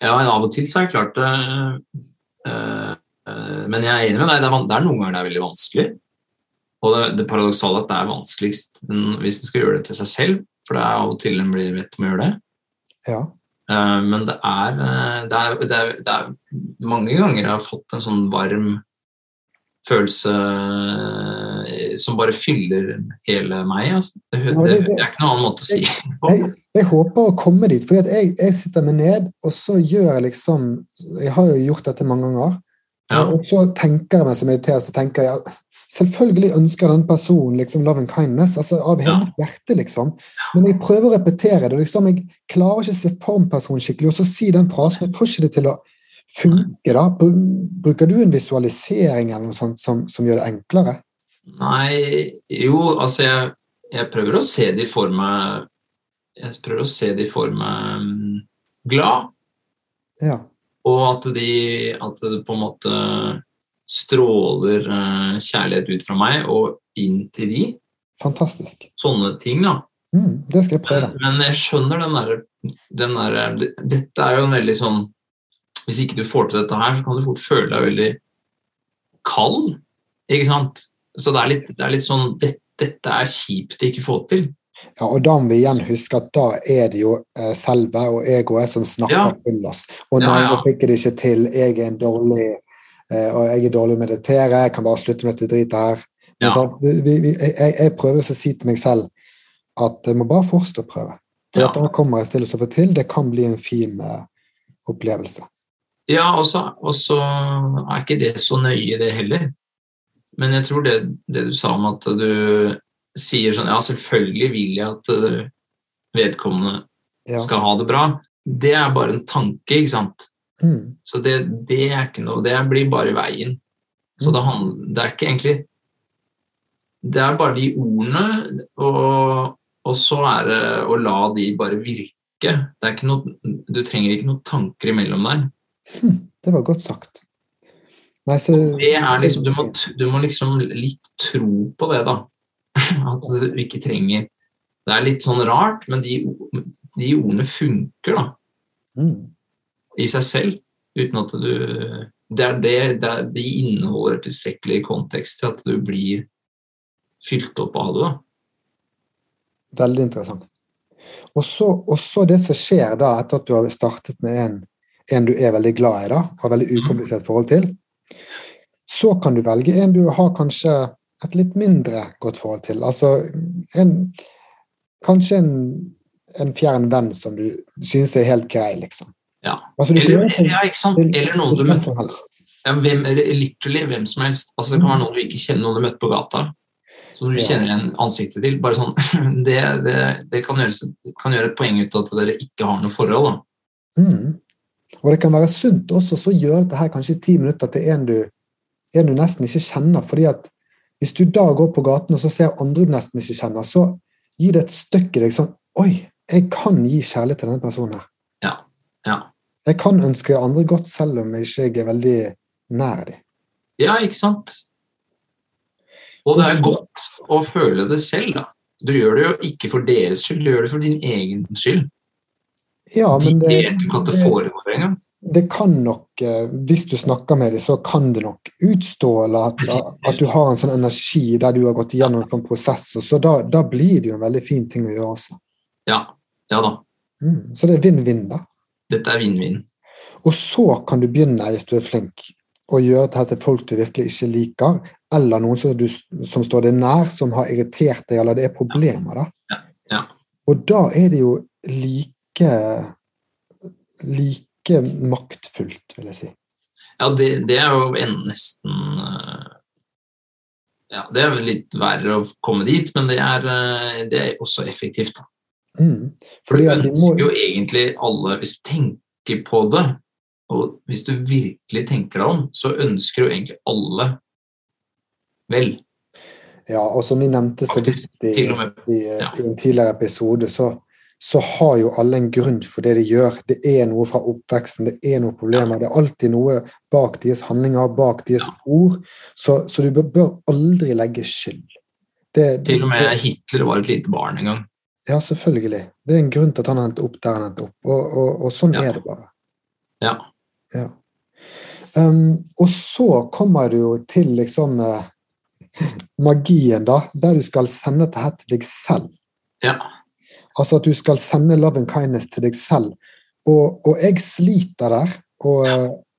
S3: Ja, av og til så har jeg klart det. eh, eh, Men jeg er enig med deg, det er noen ganger det er veldig vanskelig. Og det, det paradoksale er at det er vanskeligst hvis en skal gjøre det til seg selv, for det er av og til en blir bedt om å gjøre det.
S2: Ja.
S3: Eh, Men det er, eh, det, er, det, er, det er mange ganger jeg har fått en sånn varm følelse eh, som bare fyller hele meg. Altså. Det, er ikke noen annen måte å si det på.
S2: Jeg, jeg håper å komme dit, for jeg, jeg sitter meg ned, og så gjør jeg liksom Jeg har jo gjort dette mange ganger.
S3: Ja.
S2: Og så tenker jeg mens jeg mediterer, så tenker jeg selvfølgelig ønsker den personen liksom love and kindness, altså av hele
S3: Ja.
S2: mitt hjerte, liksom. Men jeg prøver å repetere det, liksom, jeg klarer ikke å se for en person skikkelig, og så si den frasen. Jeg får ikke det til å funke, da. Bruker du en visualisering eller noe sånt som, som gjør det enklere?
S3: Nei, jo, altså jeg, jeg prøver å se de for meg Jeg prøver å se de for meg mm, glad,
S2: Ja.
S3: og at de At det på en måte stråler eh, kjærlighet ut fra meg og inn til de.
S2: Fantastisk.
S3: Sånne ting, da.
S2: Mm, det skal jeg prøve.
S3: Men jeg skjønner den derre den der, det- Dette er jo en veldig sånn Hvis ikke du får til dette her, så kan du fort føle deg veldig kald. Ikke sant? Så det er litt, det er litt sånn det, Dette er kjipt å ikke få til.
S2: Ja, og da må vi igjen huske at da er det jo eh, selve og egoet som snakker
S3: Ja.
S2: til oss. Og nei,
S3: ja.
S2: nå fikk jeg det ikke til, jeg er en dårlig og jeg er dårlig å meditere, jeg kan bare slutte med dette dritet her.
S3: Ja.
S2: Sånn, vi, vi, jeg, jeg prøver å si til meg selv at jeg må bare fortsette å prøve. For
S3: Ja.
S2: dette kommer jeg stille å få til, det kan bli en fin uh, opplevelse.
S3: Ja, og så er ikke det så nøye, det heller. Men jeg tror det, det du sa om at du sier sånn Ja, selvfølgelig vil jeg at uh, vedkommende
S2: Ja.
S3: skal ha det bra. Det er bare en tanke, ikke sant.
S2: Mm,
S3: Så det, det er ikke noe Det blir bare veien. Så
S2: Mm.
S3: det, handler, det er ikke egentlig Det er bare de ordene, og, og så er det å la de bare virke. Noe, du trenger ikke noen tanker imellom der.
S2: det var godt sagt. Nei, så,
S3: Det liksom, du, må, du må liksom litt tro på det, da. [LAUGHS] At du ikke trenger Det er litt sånn rart, men de, de ordene funker, da.
S2: mm,
S3: i seg selv, uten at du det, er det, det er, De inneholder tilstrekkelig kontekst til at du blir fylt opp av det.
S2: Veldig interessant. Og så, og så det som skjer da, etter at du har startet med en, en du er veldig glad i, da, har veldig ukomplisert forhold til, så kan du velge en du har kanskje et litt mindre godt forhold til. Altså en, kanskje en, en fjern venn som du synes er helt grei, liksom.
S3: Ja.
S2: Altså, du
S3: Eller, ja, ikke sant? Eller noen du
S2: møter
S3: møtte ja, hvem, literally hvem som helst. Altså, det kan være noen du ikke kjenner, noen du møtte på gata. Som du
S2: Ja.
S3: kjenner igjen ansiktet til. Bare sånn, [LAUGHS] Det, det, det kan, gjøres, kan gjøre et poeng ut av at dere ikke har noe forhold. Da.
S2: Mm. Og det kan være sunt også så gjøre dette her kanskje ti minutter til en du, en du nesten ikke kjenner. fordi at hvis du da går på gaten og så ser andre du nesten ikke kjenner, så gir det et støkk i deg sånn Oi, jeg kan gi kjærlighet til denne personen. her.
S3: Ja.
S2: Jeg kan ønske andre godt selv om jeg ikke er veldig nær dem.
S3: ja, ikke sant? Og det er godt å føle det selv, da. Du gjør det jo ikke for deres skyld, du gjør det for din egen skyld.
S2: Ja, men det,
S3: vet ikke at det foregår engang.
S2: det kan nok eh, Hvis du snakker med dem, så kan det nok utstråle at, at du har en sånn energi der du har gått igjennom en sånn prosess. og Så da, da blir det jo en veldig fin ting å gjøre også.
S3: Ja. ja da.
S2: Mm. Så det er vinn-vinn, da.
S3: Dette er vinn-vinn.
S2: Og så kan du begynne, hvis du er flink, å gjøre dette til folk du virkelig ikke liker, eller noen som, du, som står deg nær, som har irritert deg, eller det er problemer. da.
S3: Ja.
S2: Og da er det jo like like maktfullt, vil jeg si.
S3: Ja, det, det er jo nesten eh, Ja, det er litt verre å komme dit, men det er, eh, det er også effektivt. da.
S2: Mm.
S3: For
S2: Fordi
S3: du
S2: at de må,
S3: jo egentlig alle Hvis du tenker på det, og hvis du virkelig tenker deg om, så ønsker jo egentlig alle vel.
S2: ja, og som vi nevnte så vidt i, i,
S3: Ja.
S2: i en tidligere episode, så, så har jo alle en grunn for det de gjør. Det er noe fra oppveksten, det er noen problemer. Det er alltid noe bak deres handlinger, bak deres ord. Så, så du bør aldri legge skyld. Det,
S3: Til og med Hitler var et lite barn en gang.
S2: Ja, selvfølgelig. Det er en grunn til at han endte opp der han endte opp. Og, og, og sånn
S3: Ja.
S2: er det bare.
S3: Ja.
S2: Ja. Um, og så kommer du jo til liksom uh, [LAUGHS] magien, da, der du skal sende dette her til deg selv.
S3: Ja.
S2: Altså at du skal sende love and kindness til deg selv. Og, og jeg sliter der. Og,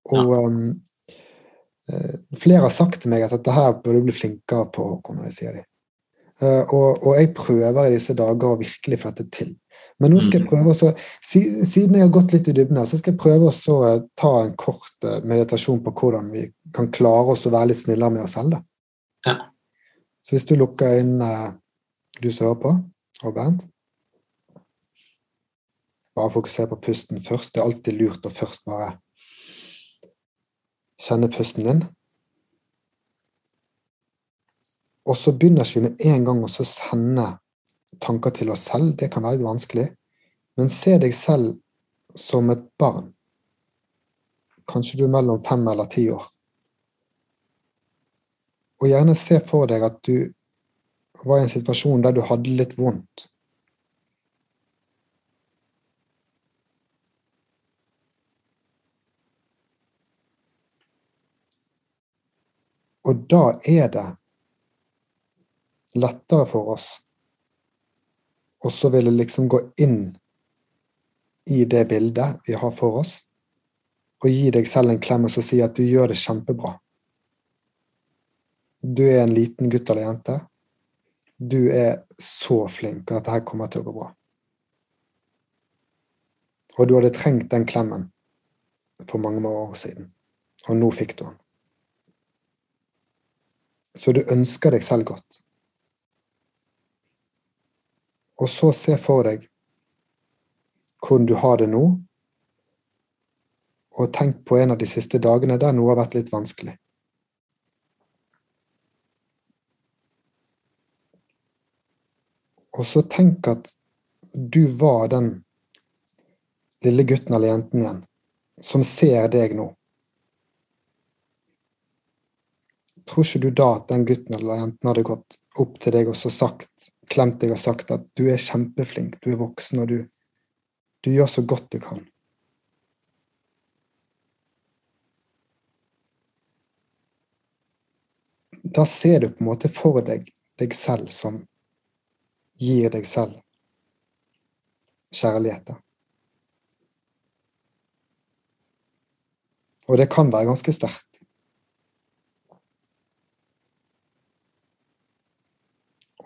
S2: og um, eh, flere har sagt til meg at dette her bør du bli flinkere på, kommunisere når jeg sier det. Eh, og, og jeg prøver i disse dager å virkelig få dette til. Men nå skal jeg prøve også, siden jeg har gått litt i dybden her, så skal jeg prøve å eh, ta en kort eh, meditasjon på hvordan vi kan klare oss å være litt snillere med oss selv.
S3: Ja.
S2: Så hvis du lukker inn du som hører på, og Bernt Bare fokuser på pusten først. Det er alltid lurt å først bare kjenne pusten din. Og så begynner vi med en gang å sende tanker til oss selv. Det kan være vanskelig. Men se deg selv som et barn. Kanskje du er mellom fem eller ti år. Og gjerne se for deg at du var i en situasjon der du hadde litt vondt. Og da er det lettere for oss og så ville liksom gå inn i det bildet vi har for oss, og gi deg selv en klem og så si at du gjør det kjempebra. Du er en liten gutt eller jente. Du er så flink, og dette her kommer til å gå bra. Og du hadde trengt den klemmen for mange år siden, og nå fikk du den. Så du ønsker deg selv godt. Og så se for deg hvordan du har det nå, og tenk på en av de siste dagene der noe har vært litt vanskelig. Og så tenk at du var den lille gutten eller jenten igjen som ser deg nå. Tror ikke du da at den gutten eller jenten hadde gått opp til deg og så sagt, klemt deg og sagt at du er kjempeflink, du er voksen, og du, du gjør så godt du kan. Da ser du på en måte for deg deg selv som gir deg selv kjærlighet. Og det kan være ganske sterkt.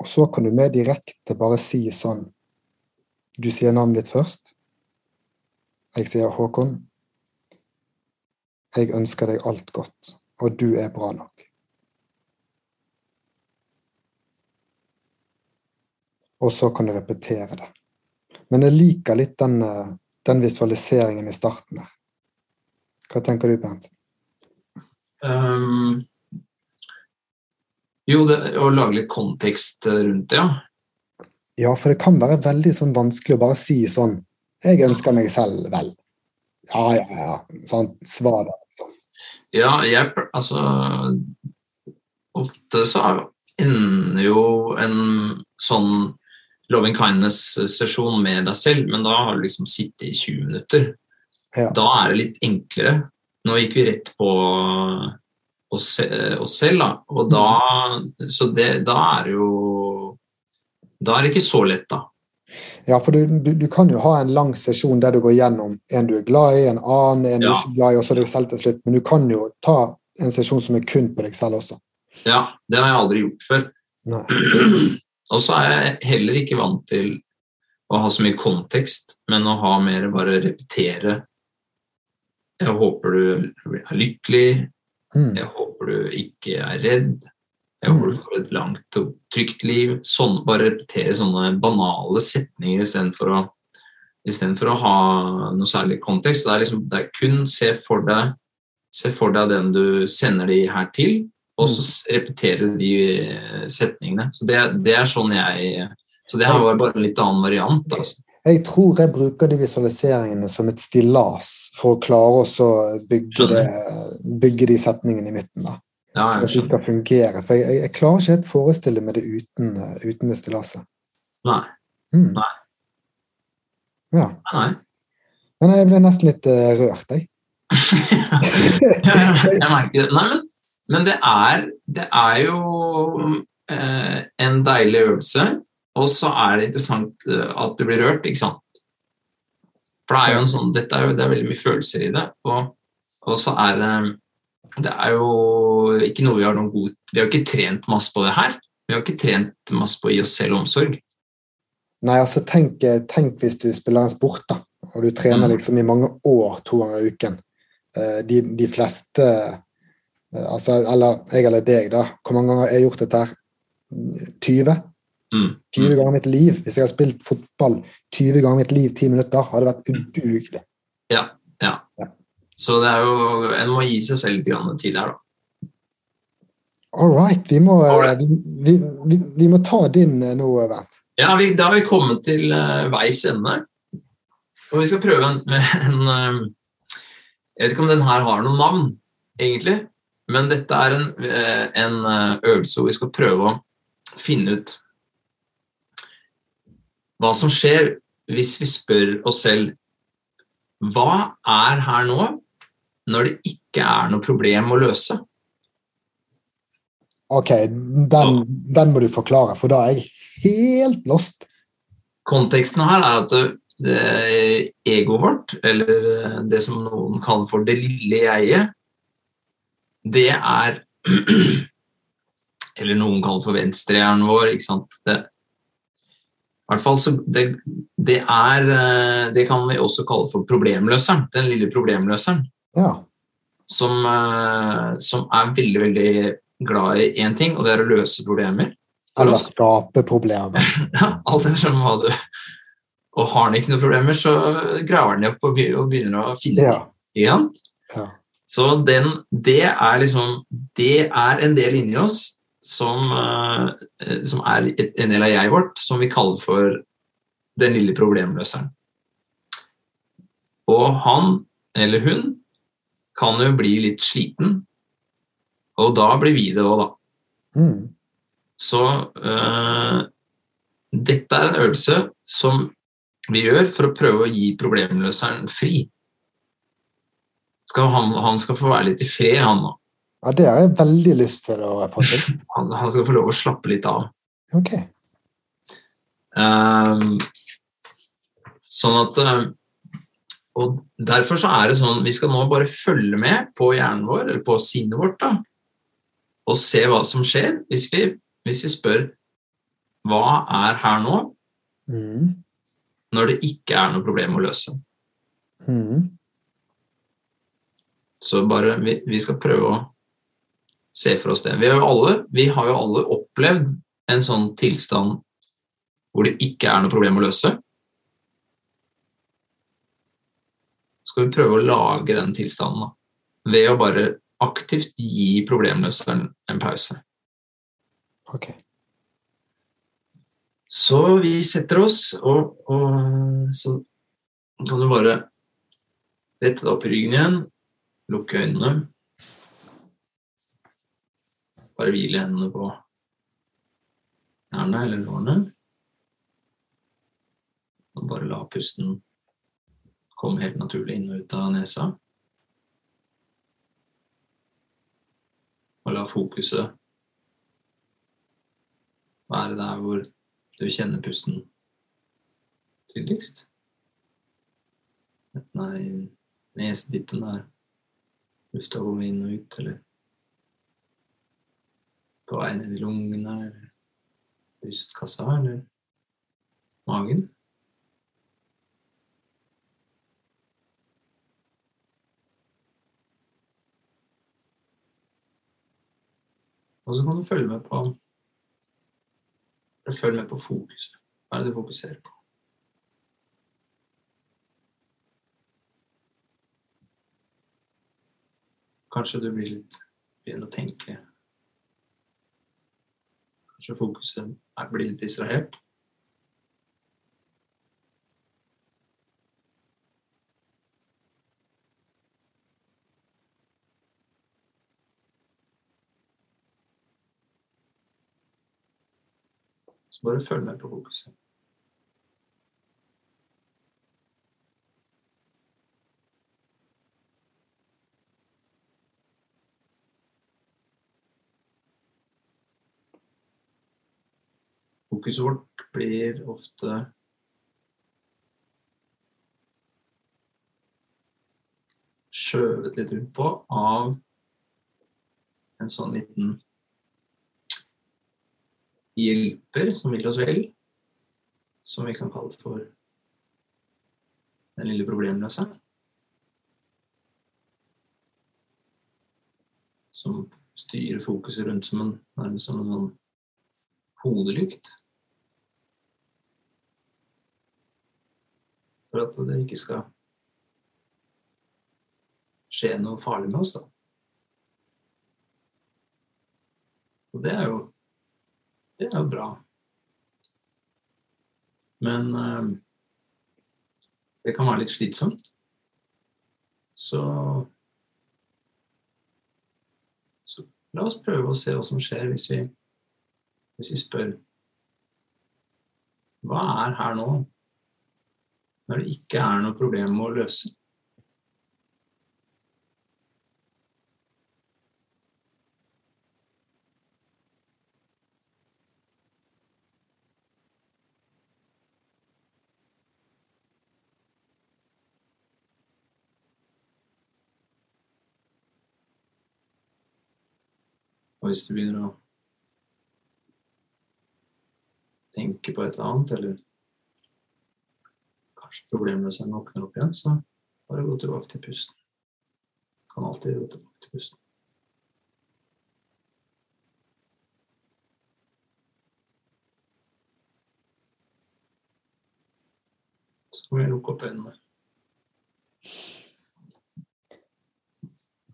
S2: Og så kan du mer direkte bare si sånn Du sier navnet ditt først. Jeg sier Håkon. Jeg ønsker deg alt godt, og du er bra nok. Og så kan du repetere det. Men jeg liker litt den, eh, den visualiseringen i starten der. Hva tenker du, Bernt?
S3: Um, jo, det, å lage litt kontekst rundt det, ja.
S2: Ja, for det kan være veldig sånn vanskelig å bare si sånn Jeg ønsker meg selv vel. Ja, ja, ja. Sånn, svar da. Sånn.
S3: Ja, jeg Altså Ofte så ender jo en sånn loving kindness-sesjon med deg selv, men da har du liksom sittet i 20 minutter.
S2: Ja.
S3: Da er det litt enklere. Nå gikk vi rett på oss, oss selv, da. Og da Så det, da er det jo Da er det ikke så lett, da.
S2: Ja, for du, du, du kan jo ha en lang sesjon der du går gjennom en du er glad i, en annen, en du
S3: ikke
S2: er ikke glad i, og så deg selv til slutt. Men du kan jo ta en sesjon som er kun på deg selv også.
S3: Ja, det har jeg aldri gjort før. [CLEARS THROAT] Og så er jeg heller ikke vant til å ha så mye kontekst, men å ha mer bare repetere. Jeg håper du er lykkelig,
S2: Mm.
S3: jeg håper du ikke er redd, jeg håper du får et langt og trygt liv. Sånn, bare repetere sånne banale setninger istedenfor å, i for å ha noe særlig kontekst. Det er, liksom, det er kun se for deg Se for deg den du sender de her til, og så repetere de eh, setningene. Så det, det er sånn jeg Så det her var bare en litt annen variant. Altså.
S2: Jeg tror jeg bruker de visualiseringene som et stillas for å klare å bygge, det, bygge de setningene i midten. da.
S3: Ja,
S2: Så at de skal fungere. For jeg, jeg klarer ikke helt forestille meg det uten, uten det stillaset.
S3: Nei.
S2: Mm.
S3: Nei.
S2: Ja.
S3: Nei.
S2: Men jeg ble nesten litt uh, rørt, jeg. [LAUGHS]
S3: jeg merker det. Nei, men, men det, er, det er jo uh, en deilig øvelse, og så er det interessant eh, at du blir rørt, ikke sant? For det er jo en sånn, dette er jo, det er veldig mye følelser i det, og, og så er det det er jo ikke noe vi har noen god Vi har ikke trent masse på det her. Vi har ikke trent masse på å gi oss selv omsorg.
S2: Nei, altså tenk, tenk hvis du spiller en sport, da, og du trener
S3: Mm.
S2: liksom i mange år to ganger i uken. Eh, De, de fleste eh, altså, Eller jeg eller deg, da. Hvor mange ganger har jeg gjort dette her? 20?
S3: Mm.
S2: 20 ganger mitt liv. Hvis jeg har spilt fotball 20 ganger mitt liv, 10 minutter, hadde det vært
S3: Mm.
S2: udugelig.
S3: Ja, ja.
S2: Ja.
S3: Så det er jo En må gi seg selv litt tid her, da.
S2: All right, vi må, eh,
S3: right.
S2: vi, vi, vi, vi må ta din eh, nå, Bernt.
S3: Ja, vi, Da har vi kommet til uh, veis ende. Og vi skal prøve en, [LAUGHS] en eh, Jeg vet ikke om den her har noe navn, egentlig. Men dette er en, eh, en eh, øvelse hvor vi skal prøve å finne ut hva som skjer hvis vi spør oss selv Hva er her nå, når det ikke er noe problem å løse?
S2: Ok, den, den må du forklare, for da er jeg helt lost.
S3: Konteksten her er at det, egoet vårt, eller det som noen kaller for det lille jeget, det er [CLEARS THROAT] Eller noen kaller for venstrehjernen vår. ikke sant? Det, hvert fall så det, det er eh, Det kan vi også kalle for problemløseren. Den lille problemløseren.
S2: Ja.
S3: Som, eh, som er veldig, veldig glad i én ting, og det er å løse problemer.
S2: Eller skape problemer. [LAUGHS]
S3: Ja, alt ettersom hva du Og har han ikke noen problemer, så graver han opp og begynner å finne
S2: Ja. Ja.
S3: Så den, det er liksom Det er en del inni oss som, eh, som er en del av jeg vårt, som vi kaller for den lille problemløseren. Og han eller hun kan jo bli litt sliten, og da blir vi det òg, da.
S2: Mm.
S3: Så uh, dette er en øvelse som vi gjør for å prøve å gi problemløseren fri. Skal han, han skal få være litt i fred, han nå.
S2: Ja, det har jeg veldig lyst til å få til.
S3: Han, han skal få lov å slappe litt av.
S2: Ok.
S3: Um, sånn at eh, Og derfor så er det sånn Vi skal nå bare følge med på hjernen vår, eller på sinnet vårt, da, og se hva som skjer hvis vi, hvis vi spør hva er her nå,
S2: Mm.
S3: når det ikke er noe problem å løse.
S2: Mm.
S3: Så bare vi, vi skal prøve å se for oss det. Vi har, jo alle, vi har jo alle opplevd en sånn tilstand hvor det ikke er noe problem å løse. Skal vi prøve å lage den tilstanden da, ved å bare aktivt gi problemløseren en pause.
S2: Ok.
S3: Så vi setter oss, og, og så kan du bare rette deg opp i ryggen igjen, lukke øynene. Bare hvile hendene på knærne eller lårene. Og bare la pusten komme helt naturlig inn og ut av nesa. Og la fokuset være der hvor du kjenner pusten tydeligst. Enten er i nesetippen der lufta går inn og ut, eller på vei ned i lungene, eller brystkassa, eller magen. Og så kan du følge med på Følg med på fokuset. Hva er det du fokuserer på? Kanskje du blir litt begynner å tenke Kanskje fokuset blir litt distrahert. Så bare følg med på fokuset. Fokuset vårt blir ofte skjøvet litt rundt på av en sånn liten hjelper som vil oss vel, som vi kan kalle for den lille problemløse. Som styrer fokuset rundt som en, nærmest som en sånn hodelykt. For at det ikke skal skje noe farlig med oss, da. Og det er jo det er jo bra. Men øh, det kan være litt slitsomt. Så Så la oss prøve å se hva som skjer hvis vi, hvis vi spør Hva er her nå? Når det ikke er noe problem å løse. Og hvis du begynner å tenke på et eller annet, eller hvis jeg våkner opp igjen, så bare gå tilbake til pusten. Kan alltid gå tilbake til pusten. Så kan vi lukke opp øynene.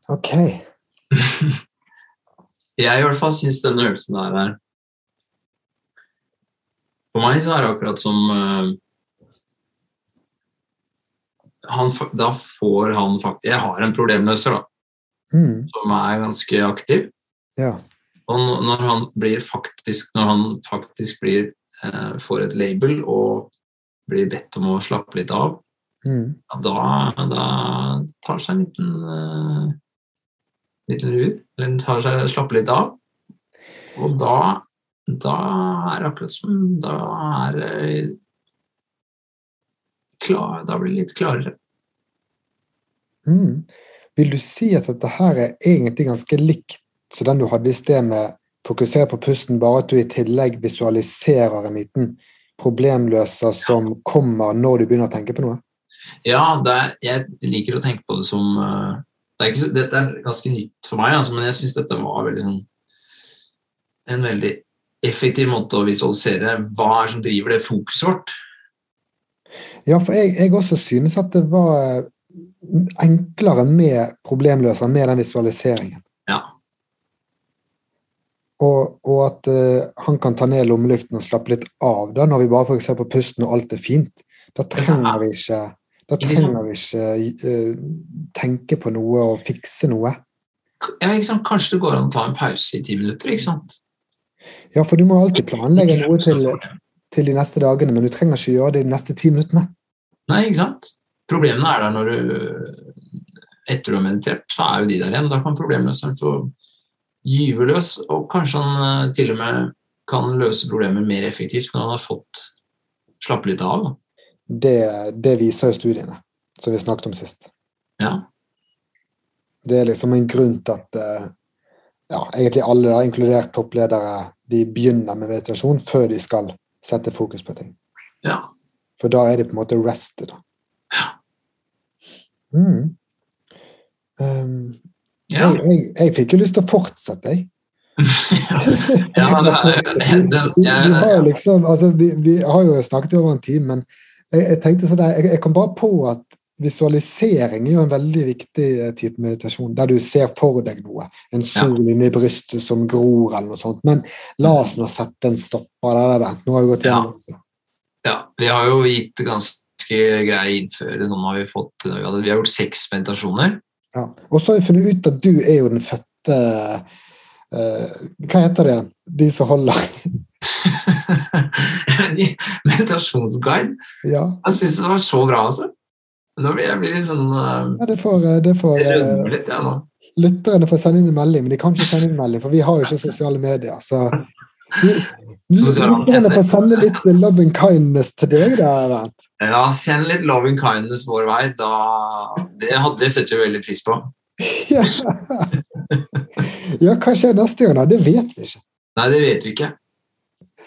S2: Ok. [LAUGHS]
S3: Jeg i hvert fall syns denne øvelsen her er For meg så er det akkurat som eh, han, Da får han faktisk Jeg har en problemløser, da,
S2: Mm.
S3: som er ganske aktiv.
S2: Ja.
S3: Og når han blir faktisk Når han faktisk blir eh, får et label og blir bedt om å slappe litt av,
S2: Mm.
S3: da, da tar seg en liten eh, liten lur, eller tar seg, slapper litt av. Og da, da er det akkurat som Da er det klar, Da blir det litt klarere.
S2: Mm. Vil du si at dette her er egentlig ganske likt så den du hadde i sted med fokusere på pusten, bare at du i tillegg visualiserer en liten problemløser som kommer når du begynner å tenke på noe?
S3: Ja, er, jeg liker å tenke på det som uh, det er ikke, Dette er ganske nytt for meg, altså, men jeg syns dette var veldig sånn en veldig effektiv måte å visualisere hva er som driver det fokuset vårt.
S2: Ja, for jeg, jeg også synes at det var enklere med problemløser, med den visualiseringen.
S3: Ja.
S2: Og, og at uh, han kan ta ned lommelykten og slappe litt av da, når vi bare får se på pusten og alt er fint. Da trenger vi ikke, trenger vi ikke uh, tenke på noe og fikse noe.
S3: Ja? Kanskje det går an å ta en pause i ti minutter, ikke sant?
S2: Ja, for du må alltid planlegge noe til, til de neste dagene, men du trenger ikke gjøre det de neste ti minuttene.
S3: Nei, ikke sant? Problemene er der når du Etter du har meditert, så er jo de der igjen. Da kan problemløseren få gyve løs, og kanskje han eh, til og med kan løse problemer mer effektivt når han har fått slappe litt av.
S2: Det, det viser jo studiene, som vi snakket om sist.
S3: Ja.
S2: Det er liksom en grunn til at eh, ja, egentlig alle, da, inkludert toppledere, de begynner med meditasjon før de skal sette fokus på ting.
S3: ja.
S2: For da er det på en måte restet, Da. Mm. Um,
S3: ja.
S2: jeg, jeg, jeg fikk jo lyst til å fortsette, jeg. [LAUGHS]
S3: ja men
S2: Altså, vi, vi, vi, har liksom, altså, vi, vi har jo snakket over en time, men jeg, jeg tenkte sånn jeg, jeg kom bare på at visualisering er jo en veldig viktig eh, type meditasjon, der du ser for deg noe. En sol inni brystet som gror, eller noe sånt. Men la oss nå sette en stopper der. Nå har vi gått gjennom
S3: Ja. Ja, vi har jo gitt ganske grei innføring. Sånn har vi, fått, vi, har gjort seks meditasjoner.
S2: Ja. Og så har vi funnet ut at du er jo den fødte uh, Hva heter det igjen? De som holder [LAUGHS]
S3: Meditasjonsguide.
S2: Ja,
S3: Han syntes det var så bra, altså. Nå blir jeg blir litt sånn uh,
S2: ja det får, eh, det får eh,
S3: litt, ja, nå.
S2: lytterne får sende inn en melding, men de kan ikke sende inn en melding, for vi har jo ikke sosiale medier. Så vi- [LAUGHS] lytterne får sende litt love and kindness til deg, da, Bernt.
S3: Ja, send litt love and kindness vår vei. Da, det hadde vi sett jo veldig pris på.
S2: Ja. ja, hva skjer neste gang, da? Det vet vi ikke.
S3: Nei, det vet vi ikke.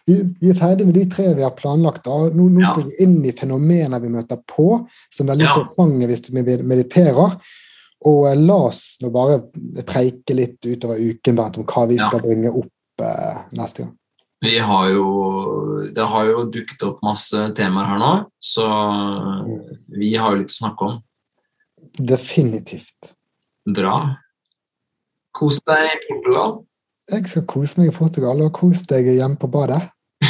S2: Vi, vi er ferdig med de tre vi har planlagt. Da. Nå, nå
S3: Ja.
S2: skal vi inn i fenomener vi møter på, som er veldig
S3: Ja.
S2: interessante hvis du mediterer. Og eh, la oss nå bare preike litt utover uken Bernt, om hva vi
S3: Ja.
S2: skal bringe opp eh, neste gang.
S3: Vi har jo, det har jo dukket opp masse temaer her nå, så vi har jo litt å snakke om.
S2: Definitivt.
S3: Bra. Kos deg i Portugal.
S2: Jeg skal kose meg i Portugal, og kos deg hjemme på badet. [LAUGHS]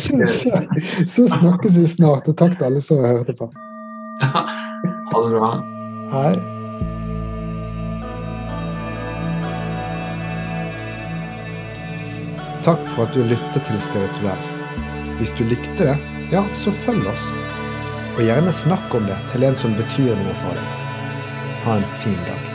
S2: så, så, så snakkes vi snart, og takk til alle som hørte på. [LAUGHS]
S3: Ha det bra.
S2: Hei. Takk for at du lyttet til Spirituell. Hvis du likte det, ja, så følg oss. Og gjerne snakk om det til en som betyr noe for deg. Ha en fin dag.